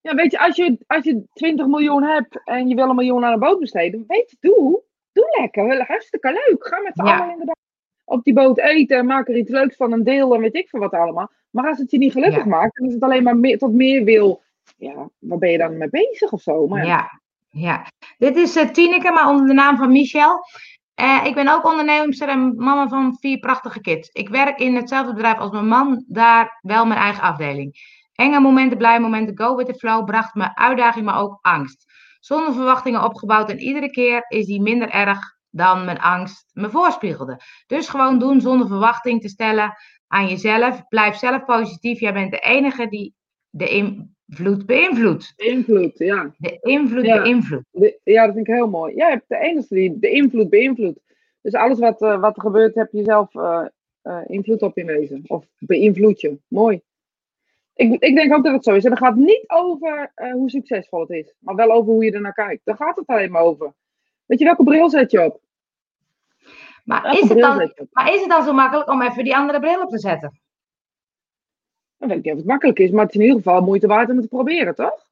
Ja, weet je, als je, als je 20 miljoen hebt en je wil een miljoen aan een boot besteden, weet je, doe. Doe lekker. Hartstikke leuk. Ga met z'n allen inderdaad op die boot eten en maak er iets leuks van een deel en weet ik veel wat allemaal. Maar als het je niet gelukkig maakt en als het alleen maar meer, tot meer wil, ja, waar ben je dan mee bezig of zo? Maar ja. ja. Dit is uh, Tineke, maar onder de naam van Michel. Uh, ik ben ook ondernemer en mama van vier prachtige kids. Ik werk in hetzelfde bedrijf als mijn man, daar wel mijn eigen afdeling. Enge momenten, blije momenten, go with the flow bracht me uitdaging, maar ook angst. Zonder verwachtingen opgebouwd en iedere keer is die minder erg dan mijn angst me voorspiegelde. Dus gewoon doen zonder verwachting te stellen aan jezelf. Blijf zelf positief. Jij bent de enige die de invloed beïnvloedt. Invloed, ja. De invloed ja. beïnvloedt. Ja, dat vind ik heel mooi. Jij hebt de enige die de invloed beïnvloedt. Dus alles wat, uh, wat er gebeurt, heb je zelf uh, uh, invloed op in wezen. Of beïnvloed je. Mooi. Ik, ik denk ook dat het zo is. En het gaat niet over hoe succesvol het is. Maar wel over hoe je er naar kijkt. Daar gaat het alleen maar over. Weet je, welke bril zet je op? Maar is, het dan, maar is het dan zo makkelijk om even die andere bril op te zetten? Dan weet ik niet of het makkelijk is, maar het is in ieder geval moeite waard om het te proberen, toch?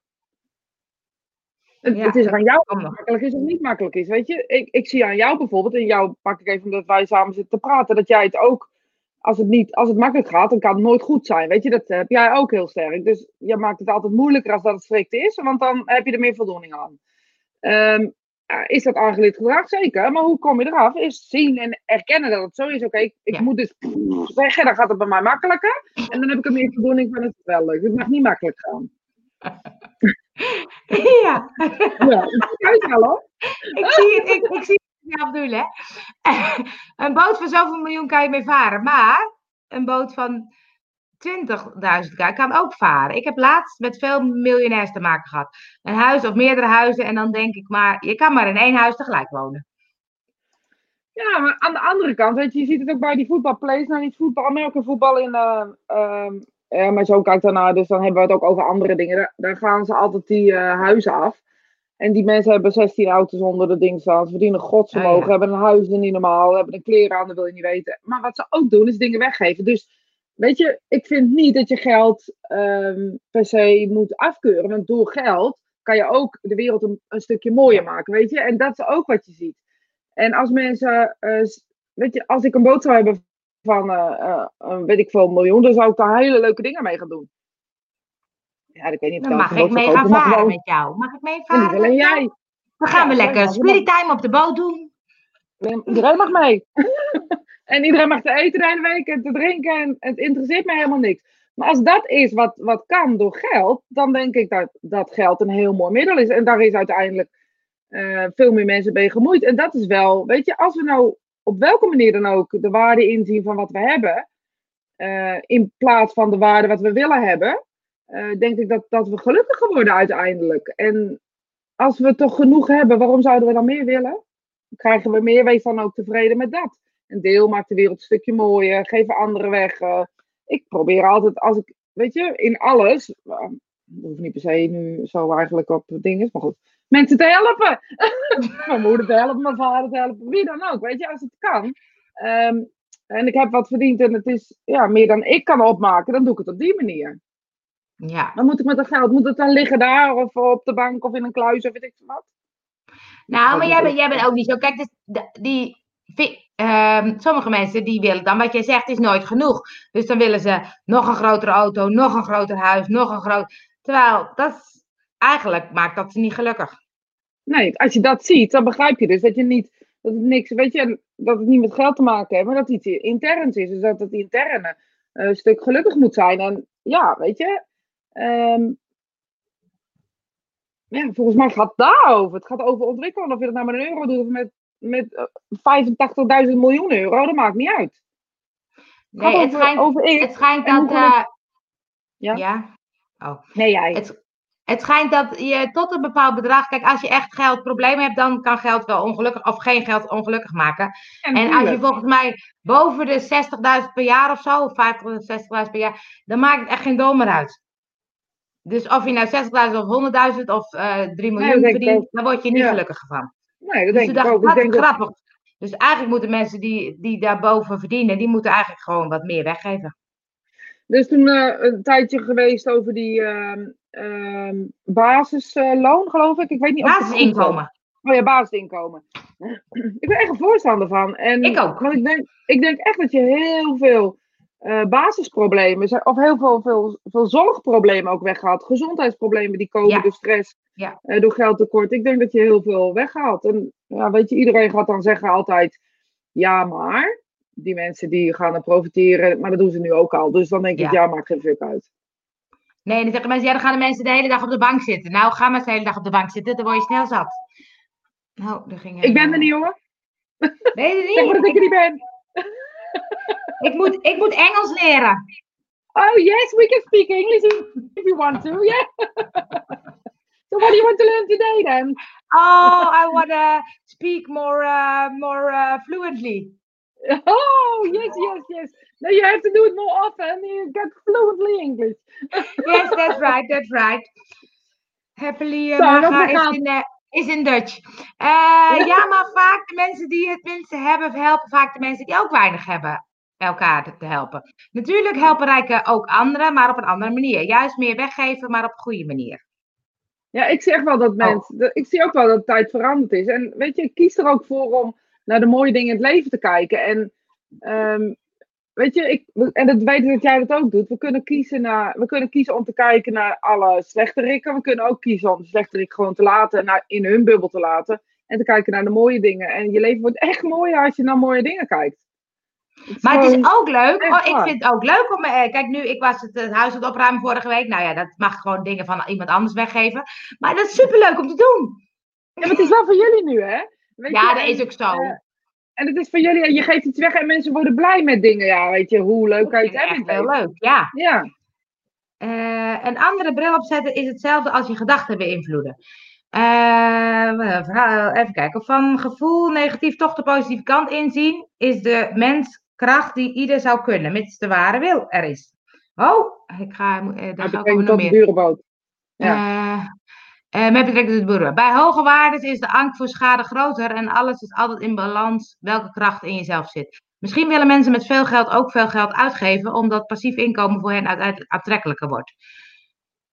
Het, het is aan jou of het makkelijk is of niet makkelijk is. Weet je, ik, ik zie aan jou bijvoorbeeld, en jou pak ik even omdat wij samen zitten te praten, dat jij het ook, als het, niet, als het makkelijk gaat, dan kan het nooit goed zijn. Weet je, dat heb jij ook heel sterk. Dus je maakt het altijd moeilijker als dat het strikt is, want dan heb je er meer voldoening aan. Um, is dat aangeleerd gedrag? Zeker. Maar hoe kom je eraf? Is zien en erkennen dat het zo is. Oké, ik, moet dus zeggen, dan gaat het bij mij makkelijker. En dan heb ik er meer voldoening van het is wel leuk. Het mag niet makkelijk gaan. Ja. Ja, ik wel hoor. Ik zie het, ik, ik zie het zelf doen hè. Een boot van zoveel miljoen kan je mee varen. Maar een boot van 20.000 k kan ook varen. Ik heb laatst met veel miljonairs te maken gehad. Een huis of meerdere huizen. En dan denk ik maar, je kan maar in één huis tegelijk wonen. Ja, maar aan de andere kant, weet je, je ziet het ook bij die voetbalplays. Nou, niet voetbal, Amerika voetbal in. Uh, uh, ja, mijn zoon kijkt daarnaar, dus dan hebben we het ook over andere dingen. Daar, daar gaan ze altijd die uh, huizen af. En die mensen hebben 16 auto's onder de ding staan. Ze verdienen godsvermogen, oh, ja. hebben een huis niet normaal, hebben een kleren aan, dat wil je niet weten. Maar wat ze ook doen, is dingen weggeven. Dus weet je, ik vind niet dat je geld um, per se moet afkeuren. Want door geld kan je ook de wereld een, een, stukje mooier maken, weet je. En dat is ook wat je ziet. En als mensen, uh, weet je, als ik een boot zou hebben van, uh, uh, weet ik veel, een miljoen, dan zou ik daar hele leuke dingen mee gaan doen. Ja, ik weet niet of dan mag ik mee gaan varen gewoon... met jou. Mag ik mee varen? alleen jij. Dan gaan we lekker spirit time op de boot doen. Iedereen mag mee. en iedereen mag te eten en te drinken. En het interesseert mij helemaal niks. Maar als dat is wat, wat kan door geld, dan denk ik dat, dat geld een heel mooi middel is. En daar is uiteindelijk uh, veel meer mensen mee gemoeid. En dat is wel, weet je, als we nou op welke manier dan ook de waarde inzien van wat we hebben, uh, in plaats van de waarde wat we willen hebben, uh, denk ik dat, dat we gelukkiger worden uiteindelijk. En als we toch genoeg hebben, waarom zouden we dan meer willen? Krijgen we meer, wees dan ook tevreden met dat. Een deel maakt de wereld een stukje mooier, geven anderen weg. Uh, ik probeer altijd, als ik, weet je, in alles, uh, hoef niet per se nu zo eigenlijk op dingen, maar goed, mensen te helpen. mijn moeder te helpen, mijn vader te helpen, wie dan ook, weet je, als het kan. Um, en ik heb wat verdiend en het is ja, meer dan ik kan opmaken, dan doe ik het op die manier. Ja. Dan moet ik met dat geld, moet het dan liggen daar of op de bank of in een kluis of weet ik wat? Nou, maar jij bent, jij bent ook niet zo. Kijk, dus die, um, sommige mensen die willen dan, wat jij zegt, is nooit genoeg. Dus dan willen ze nog een grotere auto, nog een groter huis, nog een groot. Terwijl dat eigenlijk maakt dat ze niet gelukkig. Nee, als je dat ziet, dan begrijp je dus dat je niet, dat het niks, weet je, dat het niet met geld te maken heeft, maar dat het iets interns is. Dus dat het interne een uh, stuk gelukkig moet zijn. En ja, weet je, ja, volgens mij gaat het daarover. Het gaat over ontwikkelen. Of je dat nou met een euro doet of met, met 85.000 miljoen euro, dat maakt niet uit. Het nee, het, schijnt, over het schijnt dat. Uh, ja? ja? Oh. Nee, jij. Het, het schijnt dat je tot een bepaald bedrag. Kijk, als je echt geldproblemen hebt, dan kan geld wel ongelukkig. Of geen geld ongelukkig maken. en als je volgens mij boven de 60.000 per jaar of zo, of 50.000, 60.000 per jaar, dan maakt het echt geen dom meer uit. Dus of je nou 60.000 of 100.000 of uh, 3 miljoen nee, verdient, dan word je niet ja. gelukkig van. Nee, dat dus denk ik ook. Dat is grappig. Dat... Dus eigenlijk moeten mensen die, die daarboven verdienen, die moeten eigenlijk gewoon wat meer weggeven. Dus toen uh, een tijdje geweest over die uh, basisloon, geloof ik. Ik weet niet of Basisinkomen. Oh ja, basisinkomen. ik ben echt een voorstander van. En, ik ook. Want ik denk, ik denk echt dat je heel veel uh, basisproblemen, of heel veel, veel, veel zorgproblemen ook weghaalt. Gezondheidsproblemen die komen ja. door stress, ja. uh, door geldtekort. Ik denk dat je heel veel weghaalt. En ja, weet je, iedereen gaat dan zeggen altijd, ja maar, die mensen die gaan er profiteren, maar dat doen ze nu ook al. Dus dan denk ja. ik, ja, maakt geen fuck uit. Nee, dan zeggen mensen, ja, dan gaan de mensen de hele dag op de bank zitten. Nou, ga maar eens de hele dag op de bank zitten, dan word je snel zat. Nou, daar ging ik ben er niet hoor. Nee, niet. Zeg maar dat ik er niet ben. ik, moet, ik moet Engels leren. Oh yes, we can speak English if you want to, yeah. so what do you want to learn today then? Oh, I want to speak more, uh, more uh, fluently. Oh, yes, yes, yes. No, you have to do it more often. You get fluently English. yes, that's right, that's right. Happily, uh, Marga is in, uh, is in Dutch. Uh, ja, maar vaak de mensen die het minste hebben, helpen vaak de mensen die ook weinig hebben elkaar te helpen. Natuurlijk helpen rijken ook anderen, maar op een andere manier. Juist meer weggeven, maar op een goede manier. Ja, ik echt wel dat mensen. Oh. Ik zie ook wel dat de tijd veranderd is. En weet je, ik kies er ook voor om naar de mooie dingen in het leven te kijken. En um, weet je, ik, en dat weet ik dat jij dat ook doet. We kunnen, kiezen naar, we kunnen kiezen om te kijken naar alle slechte rikken. We kunnen ook kiezen om de slechte rikken gewoon te laten, naar, in hun bubbel te laten. En te kijken naar de mooie dingen. En je leven wordt echt mooier als je naar mooie dingen kijkt. Maar het is ook leuk. Oh, ik vind het ook leuk om. Eh, kijk, nu, ik was het, het huis aan het opruimen vorige week. Nou ja, dat mag gewoon dingen van iemand anders weggeven. Maar dat is superleuk om te doen. Ja, maar het is wel voor jullie nu, hè? Weet ja, je, dat is ook zo. Uh, en het is voor jullie, je geeft iets weg en mensen worden blij met dingen. Ja, weet je, hoe leuk kan je het hebben? Echt heel leuk, ja. ja. Uh, een andere bril opzetten is hetzelfde als je gedachten beïnvloeden. Uh, even kijken. Van gevoel negatief toch de positieve kant inzien, is de mens kracht die ieder zou kunnen, mits de ware wil er is. Oh, ik ga, uh, daar ga ik nog meer. Ja. Uh, met betrekking tot de boeren. Bij hoge waarden is de angst voor schade groter en alles is altijd in balans welke kracht in jezelf zit. Misschien willen mensen met veel geld ook veel geld uitgeven, omdat passief inkomen voor hen uiteindelijk aantrekkelijker wordt.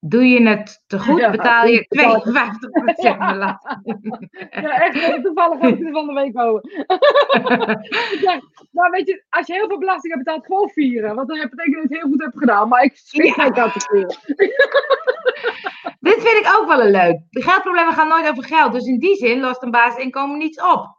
Doe je het te goed, betaal je 52% ja. belasting. Ja, echt. Toevallig heb ik het van de week houden. ja, nou, weet je, als je heel veel belasting hebt betaald, gewoon vieren. Want dan betekent dat je het heel goed hebt gedaan. Maar ik schrik ja. dat te vieren. Dit vind ik ook wel een leuk. De geldproblemen gaan nooit over geld. Dus in die zin lost een basisinkomen niets op.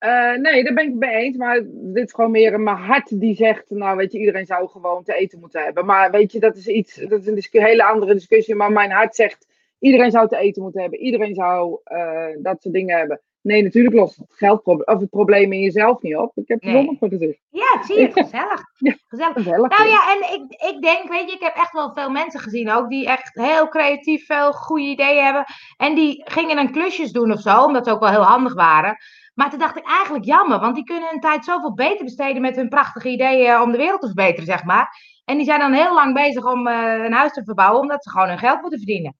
Uh, nee, daar ben ik het mee eens. Maar dit is gewoon meer mijn hart die zegt: Nou, weet je, iedereen zou gewoon te eten moeten hebben. Maar weet je, dat is iets, dat is een hele andere discussie. Maar mijn hart zegt: Iedereen zou te eten moeten hebben. Iedereen zou uh, dat soort dingen hebben. Nee, natuurlijk lost het geldprobleem of het probleem in jezelf niet op. Ik heb het nee. voor gezegd. Ja, zie je, gezellig. ja, gezellig. gezellig. Nou ja, en ik, ik denk, weet je, ik heb echt wel veel mensen gezien ook die echt heel creatief veel goede ideeën hebben. En die gingen dan klusjes doen of zo, omdat ze ook wel heel handig waren. Maar toen dacht ik eigenlijk jammer, want die kunnen hun tijd zoveel beter besteden met hun prachtige ideeën om de wereld te verbeteren, zeg maar. En die zijn dan heel lang bezig om uh, een huis te verbouwen, omdat ze gewoon hun geld moeten verdienen.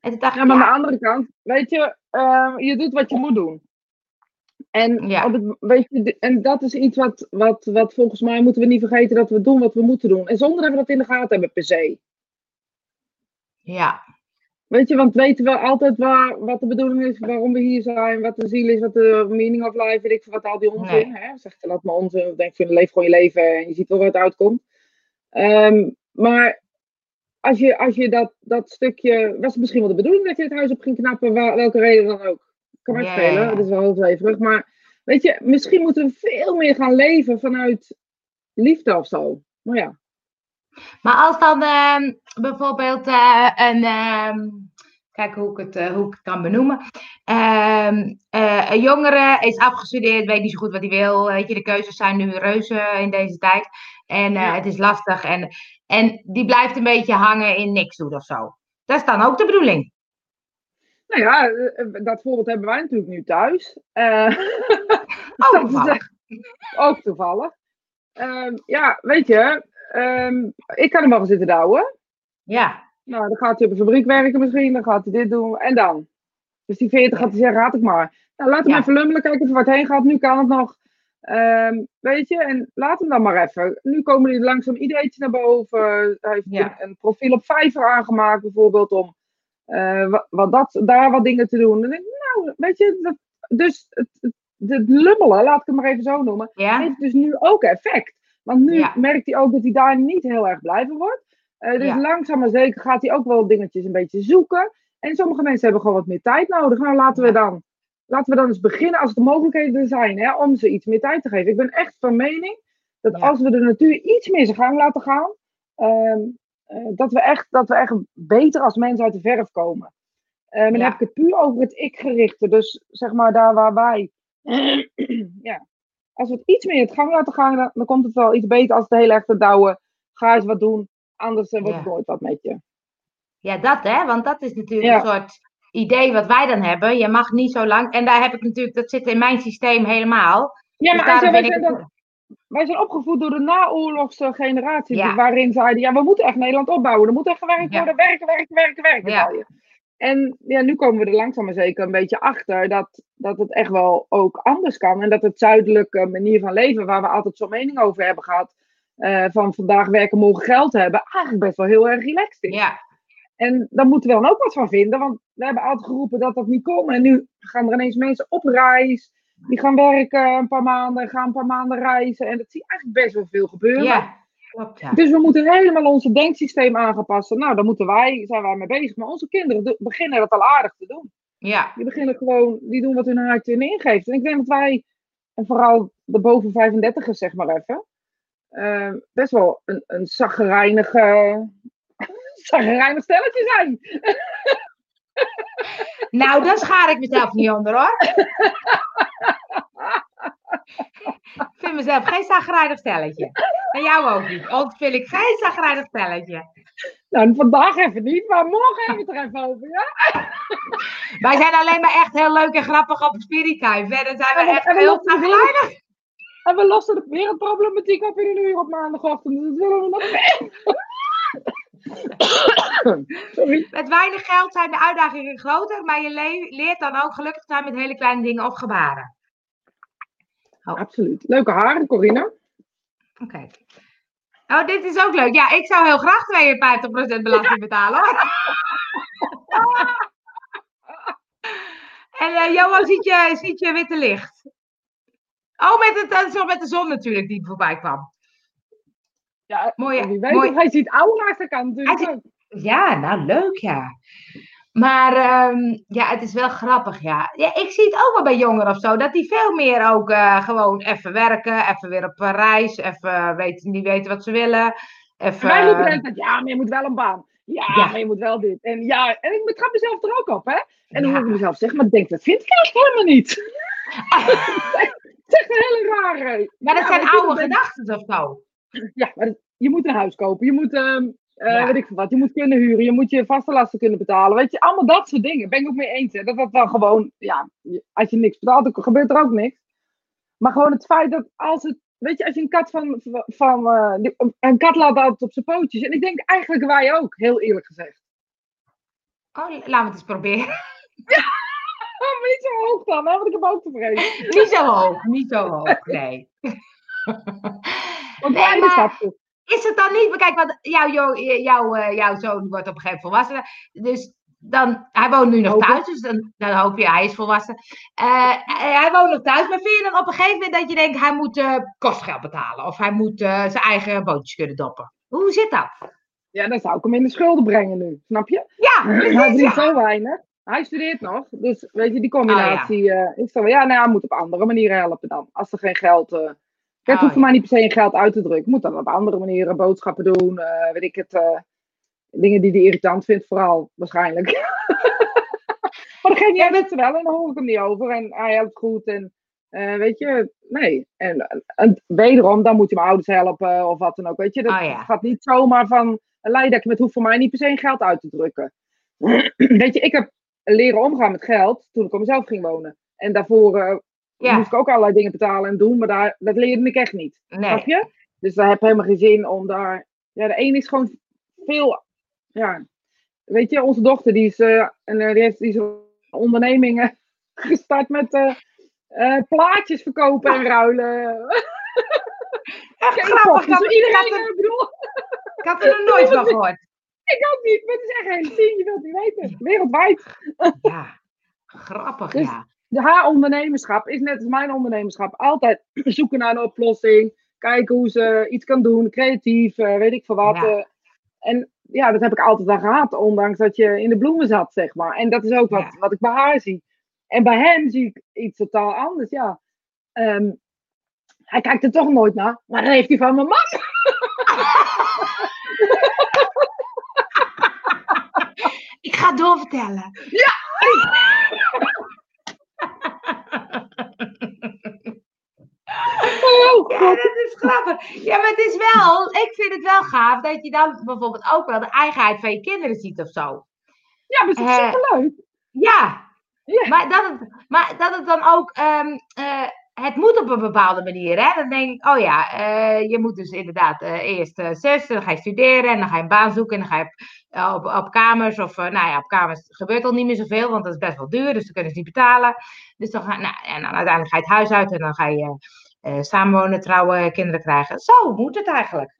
En toen dacht ja, maar aan de andere kant, weet je, uh, je doet wat je moet doen. En, ja. het, weet je, en dat is iets wat, wat, wat volgens mij moeten we niet vergeten dat we doen wat we moeten doen. En zonder dat we dat in de gaten hebben per se. Ja, Weet je, want weten we altijd waar, wat de bedoeling is, waarom we hier zijn, wat de ziel is, wat de meaning of life, weet ik wat al die onzin. Nee. Hè? Zegt laat maar onzin, denk je, leef gewoon je leven en je ziet wel wat uitkomt. Um, maar als je, als je dat, dat stukje, was het misschien wel de bedoeling dat je het huis op ging knappen, waar, welke reden dan ook. Kan yeah. spelen, dat is wel heel zweverig. Maar weet je, misschien moeten we veel meer gaan leven vanuit liefde of zo. Maar ja. Maar als dan uh, bijvoorbeeld uh, een. Uh, kijk hoe ik, het, uh, hoe ik het kan benoemen. Ehm, uh, een jongere is afgestudeerd, weet niet zo goed wat hij wil. Weet je, de keuzes zijn nu reuze in deze tijd. En ja. het is lastig. En, en die blijft een beetje hangen in niks doen of zo. Dat is dan ook de bedoeling. Nou ja, dat voorbeeld hebben wij natuurlijk nu thuis. oh, toevallig. ook toevallig. Ehm, ja, weet je, Um, ik kan hem wel gaan zitten douwen. Ja. Nou, dan gaat hij op een fabriek werken misschien, dan gaat hij dit doen en dan. Dus die 40 gaat hij zeggen, raad ik maar. Nou, laat hem ja. even lummelen, kijken of er wat heen gaat. Nu kan het nog. Um, weet je, en laat hem dan maar even. Nu komen er langzaam ideetjes naar boven. Hij heeft ja. een, een, profiel op Fiverr aangemaakt, bijvoorbeeld, om uh, wat, wat dat, daar wat dingen te doen. En denk ik, nou, weet je, dat, dus het, het, het, lummelen, laat ik het maar even zo noemen, ja. heeft dus nu ook effect. Want nu ja. merkt hij ook dat hij daar niet heel erg blij van wordt. Uh, dus ja. langzaam maar zeker gaat hij ook wel dingetjes een beetje zoeken. En sommige mensen hebben gewoon wat meer tijd nodig. Nou, laten we dan, laten we dan eens beginnen als er mogelijkheden zijn hè, om ze iets meer tijd te geven. Ik ben echt van mening dat als we de natuur iets meer zijn gang laten gaan, uh, uh, dat, we echt, dat we echt beter als mensen uit de verf komen. en dan heb ik het puur over het ik-gerichte. Dus zeg maar daar waar wij ja, als we het iets meer in het gang laten gaan, dan, dan komt het wel iets beter als het heel erg te douwen. Ga eens wat doen, anders uh, wordt het nooit wat met je. Ja, dat hè, want dat is natuurlijk ja. een soort idee wat wij dan hebben. Je mag niet zo lang, en daar heb ik natuurlijk, dat zit in mijn systeem helemaal. Ja, dus maar wij, zijn dat, wij zijn opgevoed door de naoorlogse generatie, ja. waarin zeiden, ja, we moeten echt Nederland opbouwen. Er moet echt gewerkt worden, werken, werken, werken, werken. En ja, nu komen we er langzaam maar zeker een beetje achter dat, dat het echt wel ook anders kan. En dat het zuidelijke manier van leven, waar we altijd zo'n mening over hebben gehad, uh, van vandaag werken, morgen geld hebben, eigenlijk best wel heel erg relaxed is. Ja. En daar moeten we dan ook wat van vinden, want we hebben altijd geroepen dat dat niet kon. En nu gaan er ineens mensen op reis, die gaan werken een paar maanden, gaan een paar maanden reizen. En dat zie je eigenlijk best wel veel gebeuren. Ja. Klopt, ja. Dus we moeten helemaal ons denksysteem aanpassen. Nou, daar moeten wij, zijn wij mee bezig. Maar onze kinderen beginnen dat al aardig te doen. Ja. Die beginnen gewoon, die doen wat hun hart in ingeeft. En ik denk dat wij, en vooral de boven 35ers zeg maar even, uh, best wel een, een zaggerijnige, zaggerijnig stelletje zijn. Nou, daar schaar ik mezelf niet onder hoor. ik vind mezelf geen zagrijnig stelletje. En jou ook niet. Ook vind ik geen zagrijnig stelletje. Nou, vandaag even niet, maar morgen hebben we het er even over, ja? Wij zijn alleen maar echt heel leuk en grappig op Spirituin. Verder zijn we echt heel zagrijnig. En we lossen de wereldproblematiek op in een uur op maandagochtend. Dus dat willen we nog meer. Met weinig geld zijn de uitdagingen groter, maar je leert dan ook gelukkig zijn met hele kleine dingen of gebaren. Oh. Absoluut. Leuke haren, Corina. Oké. Oh, dit is ook leuk. Ja, ik zou heel graag 52% belasting betalen hoor. en uh, Johan ziet je, ziet je witte licht. Oh, met, het, uh, met de zon natuurlijk die voorbij kwam. Ja, mooi. Wie weet mooi. hij ziet aura's, kan natuurlijk Ja, nou leuk ja. Maar um, ja, het is wel grappig, ja. ja. Ik zie het ook wel bij jongeren of zo, dat die veel meer ook uh, gewoon even werken, even weer op reis, even weten, niet weten wat ze willen. Even... Wij moeten altijd, ja, maar je moet wel een baan. Ja, ja, maar je moet wel dit. En ja, en ik betrap mezelf er ook op, hè. En dan ja. hoor ik mezelf zeggen, maar ik denk, dat vind ik eigenlijk helemaal niet. het is echt een hele rare... Maar dat zijn oude gedachten of zo. Ja, maar je moet een huis kopen, je moet... Uh, uh, weet ik wat. Je moet kunnen huren, je moet je vaste lasten kunnen betalen. Weet je, allemaal dat soort dingen. Ben ik ook mee eens. Hè? Dat dat dan gewoon, ja, als je niks betaalt, dan gebeurt er ook niks. Maar gewoon het feit dat als het, weet je, als je een kat van, van uh, een kat laat altijd op zijn pootjes. En ik denk eigenlijk wij ook, heel eerlijk gezegd. Oh, laten we het eens proberen. Ja, maar niet zo hoog dan, hè, want ik heb ook tevreden. Niet zo hoog, niet zo hoog, nee. Want nee, maar is het dan niet, kijk, want jouw, jouw, jouw, eh, jouw zoon wordt op een gegeven moment volwassen. Dus dan, hij woont nu nog thuis, dus dan, dan hoop je, hij is volwassen. Uh, hij woont nog thuis, maar vind je dan op een gegeven moment dat je denkt, hij moet uh, kostgeld betalen? Of hij moet zijn eigen bootjes kunnen doppen? Hoe zit dat? Ja, dan zou ik hem in de schulden brengen nu, snap je? Ja, precies, Hij verdient zo weinig. Hij studeert nog, dus weet je, die combinatie oh, ja. is. Ja, nou, hij moet op andere manieren helpen dan. Als er geen geld het hoeft voor mij niet per se in geld uit te drukken. Moet dan op andere manieren boodschappen doen. Uh, weet ik het. Uh, dingen die hij irritant vindt, vooral waarschijnlijk. maar dan geef jij met ze wel en dan hoor ik hem niet over. En hij helpt goed. En uh, weet je, nee. En, en, wederom, dan moet je mijn ouders helpen of wat dan ook. Weet je, dat oh, ja. gaat niet zomaar van leiden. Het hoeft voor mij niet per se in geld uit te drukken. weet je, ik heb leren omgaan met geld toen ik op mezelf ging wonen. En daarvoor ja. moest ik ook allerlei dingen betalen en doen, maar daar, dat leerde ik echt niet. Nee. Snap je? Dus daar heb helemaal geen zin om daar. Ja, de een is gewoon veel. Ja, weet je, onze dochter die is, uh, en, uh, die heeft die is ondernemingen gestart met uh, plaatjes verkopen en ruilen. Echt grappig. Dus iedereen, ik, bedoel, ik had er nog nooit van gehoord. Ik ook niet, maar het is echt geen zin, je wilt niet weten. Wereldwijd. Ja, grappig, dus, ja haar ondernemerschap is net als mijn ondernemerschap. Altijd zoeken naar een oplossing. Kijken hoe ze iets kan doen. Creatief, uh, weet ik veel wat. Ja. Uh, en ja, dat heb ik altijd al gehad. Ondanks dat je in de bloemen zat, zeg maar. En dat is ook wat, ja. wat ik bij haar zie. En bij hem zie ik iets totaal anders, ja. Um, hij kijkt er toch nooit naar. Maar dan heeft hij van mijn man. ik ga doorvertellen. Ja! Ja, dat is grappig. Ja, maar het is wel, ik vind het wel gaaf dat je dan bijvoorbeeld ook wel de eigenheid van je kinderen ziet of zo. Ja, maar dat is uh, superleuk. Ja, ja. Maar, dat het, maar dat het dan ook, um, uh, het moet op een bepaalde manier. Hè? Dan denk ik, oh ja, uh, je moet dus inderdaad eerst zes, dan ga je studeren en dan ga je een baan zoeken en dan ga je op, op, kamers. Of nou ja, op kamers gebeurt al niet meer zoveel, want dat is best wel duur, dus dan kunnen ze niet betalen. Dus dan ga, nou, en dan uiteindelijk ga je het huis uit en dan ga je samenwonen, trouwen, kinderen krijgen. Zo moet het eigenlijk.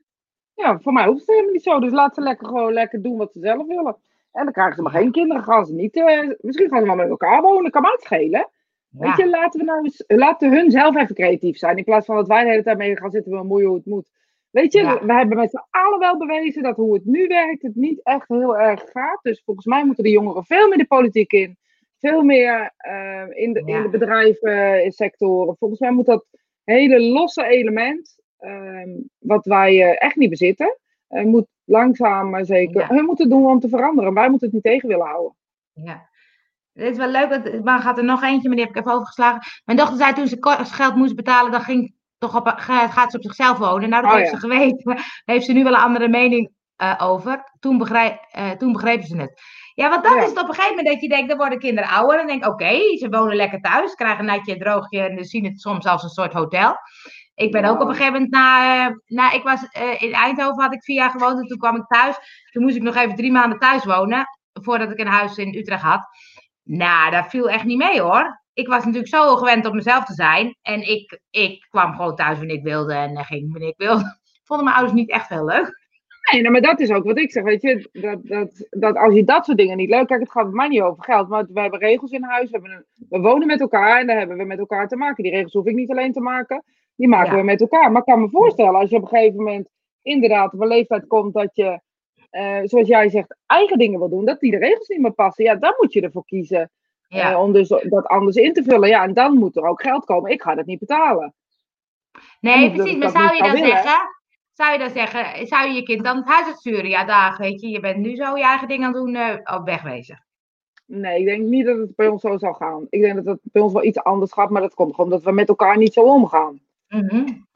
Ja, voor mij hoeft het helemaal niet zo. Dus laat ze lekker gewoon lekker doen wat ze zelf willen. En dan krijgen ze maar geen kinderen. Gaan ze niet, uh, misschien gaan ze maar met elkaar wonen. Kan maar schelen. Ja. Weet je, laten we nou eens, laten hun zelf even creatief zijn. In plaats van dat wij de hele tijd mee gaan zitten bemoeien hoe het moet. Weet je, ja. we hebben met z'n allen wel bewezen dat hoe het nu werkt, het niet echt heel erg gaat. Dus volgens mij moeten de jongeren veel meer de politiek in. Veel meer uh, in, de, ja. in de bedrijvensectoren. Volgens mij moet dat hele losse element, ehm, wat wij uh, echt niet bezitten. Uh, moet langzaam maar zeker. Ja. Hun moeten doen om te veranderen. Wij moeten het niet tegen willen houden. Ja. Het is wel leuk, maar gaat er nog eentje, maar die heb ik even overgeslagen. Mijn dochter zei toen ze geld moest betalen, dan ging toch op, gaat ze op zichzelf wonen. Nou, dat oh, heeft ja. ze geweten. Heeft ze nu wel een andere mening over. Toen, begrijp, toen begrepen ze het. Ja, want dan is het op een gegeven moment dat je denkt, dan worden kinderen ouder. En denk oké, ze wonen lekker thuis, krijgen een natje, droogje en zien het soms als een soort hotel. Ik ben ook op een gegeven moment na, na ik was in Eindhoven had ik vier jaar gewoond en toen kwam ik thuis. Toen moest ik nog even drie maanden thuis wonen, voordat ik een huis in Utrecht had. Nou, dat viel echt niet mee hoor. Ik was natuurlijk zo gewend om mezelf te zijn. En ik, ik kwam gewoon thuis wanneer ik wilde en ging wanneer ik wilde. Vonden mijn ouders niet echt heel leuk. Nee, nou, maar dat is ook wat ik zeg, weet je. Dat, dat, dat als je dat soort dingen niet leuk... Kijk, het gaat bij mij niet over geld. Maar we hebben regels in huis. We, hebben een, we wonen met elkaar en daar hebben we met elkaar te maken. Die regels hoef ik niet alleen te maken. Die maken we met elkaar. Maar ik kan me voorstellen, als je op een gegeven moment inderdaad op een leeftijd komt dat je, uh, zoals jij zegt, eigen dingen wil doen, dat die de regels niet meer passen. Ja, dan moet je ervoor kiezen ja. Uh, om dus dat anders in te vullen. Ja, en dan moet er ook geld komen. Ik ga dat niet betalen. Nee, precies. Maar zou je dan zeggen, zou je dan zeggen, zou je je kind dan het huis uitsturen? Ja, dag, weet je, je bent nu zo je eigen ding aan het doen, uh, op wegwezen. Nee, ik denk niet dat het bij ons zo zal gaan. Ik denk dat het bij ons wel iets anders gaat, maar dat komt gewoon omdat we met elkaar niet zo omgaan. Mm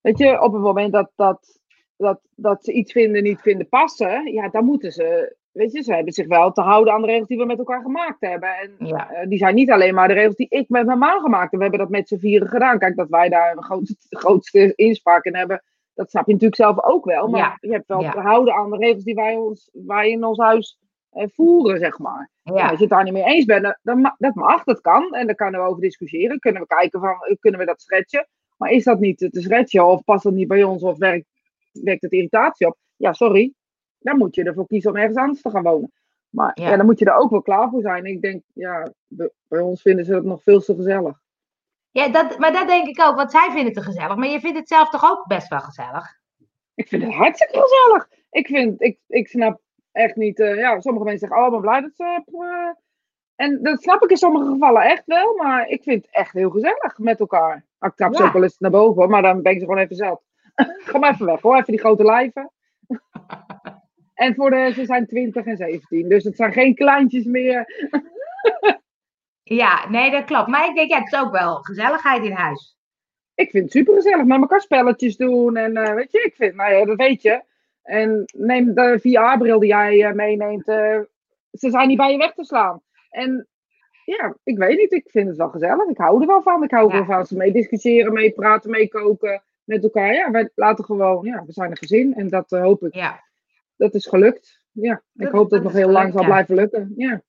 Weet je, op het moment dat, dat, dat, dat ze iets vinden, niet vinden passen, ja, dan moeten ze, weet je, ze hebben zich wel te houden aan de regels die we met elkaar gemaakt hebben. En ja. uh, die zijn niet alleen maar de regels die ik met mijn man gemaakt heb. We hebben dat met z'n vieren gedaan. Kijk, dat wij daar een grootste, grootste inspraak in hebben, dat snap je natuurlijk zelf ook wel. Maar je hebt wel ja. aan de regels die wij, ons, wij in ons huis eh, voeren, zeg maar. Ja. als je het daar niet mee eens bent, dan, dat mag, dat kan. En daar kunnen we over discussiëren. Kunnen we kijken van, kunnen we dat stretchen? Maar is dat niet te stretchen? Of past dat niet bij ons? Of werkt, werkt het irritatie op? Ja, sorry. Dan moet je ervoor kiezen om ergens anders te gaan wonen. Maar ja. dan moet je er ook wel klaar voor zijn. Ik denk, ja, bij ons vinden ze het nog veel te gezellig. Ja, dat, maar dat denk ik ook, want zij vinden het te gezellig. Maar je vindt het zelf toch ook best wel gezellig? Ik vind het hartstikke gezellig. Ik, vind, ik, ik snap echt niet. Uh, ja, sommige mensen zeggen, oh, ben blij dat ze. Uh, en dat snap ik in sommige gevallen echt wel, maar ik vind het echt heel gezellig met elkaar. Ik trap ze ook wel eens naar boven, maar dan ben ik ze gewoon even zelf. Ga maar even weg hoor, even die grote lijven. en voor de, ze zijn 20 en 17, dus het zijn geen kleintjes meer. Ja, nee, dat klopt. Maar ik denk, ja, het is ook wel gezelligheid in huis. Ik vind het super gezellig. Met elkaar spelletjes doen. En uh, weet je, ik vind, nou ja, dat weet je. En neem de VR-bril die jij uh, meeneemt. Uh, ze zijn niet bij je weg te slaan. En ja, ik weet niet. Ik vind het wel gezellig. Ik hou er wel van. Ik hou er wel van ze mee discussiëren, mee praten, mee koken met elkaar. Ja, wij laten gewoon, ja, we zijn een gezin. En dat hoop ik. Ja. Dat is gelukt. Ja, ik hoop dat het nog heel lang zal blijven lukken. Ja.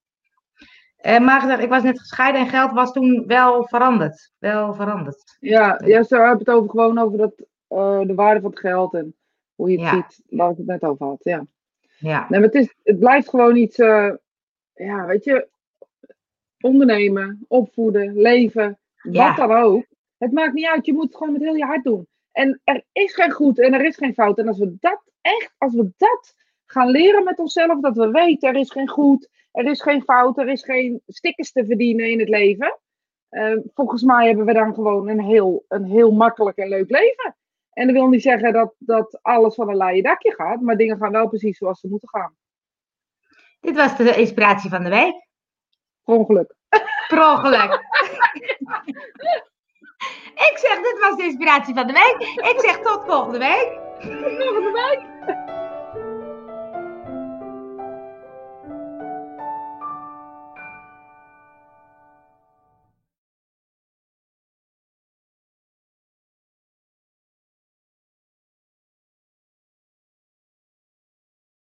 Uh, maar ik was net gescheiden en geld was toen wel veranderd. Wel veranderd. Ja, ja zo heb het over, gewoon over dat, uh, de waarde van het geld en hoe je het ziet, waar ik het net over had. Ja. ja. Nee, maar het, is, het blijft gewoon iets, uh, ja, weet je, ondernemen, opvoeden, leven, wat dan ook. Het maakt niet uit, je moet het gewoon met heel je hart doen. En er is geen goed en er is geen fout. En als we dat echt, als we dat gaan leren met onszelf, dat we weten, er is geen goed er is geen fout, er is geen stickers te verdienen in het leven. Uh, volgens mij hebben we dan gewoon een heel, een heel makkelijk en leuk leven. En dat wil niet zeggen dat, dat alles van een laaie dakje gaat, maar dingen gaan wel precies zoals ze moeten gaan. Dit was de inspiratie van de week. Per ongeluk. Per ongeluk. Ik zeg, dit was de inspiratie van de week. Ik zeg tot volgende week. Tot volgende week.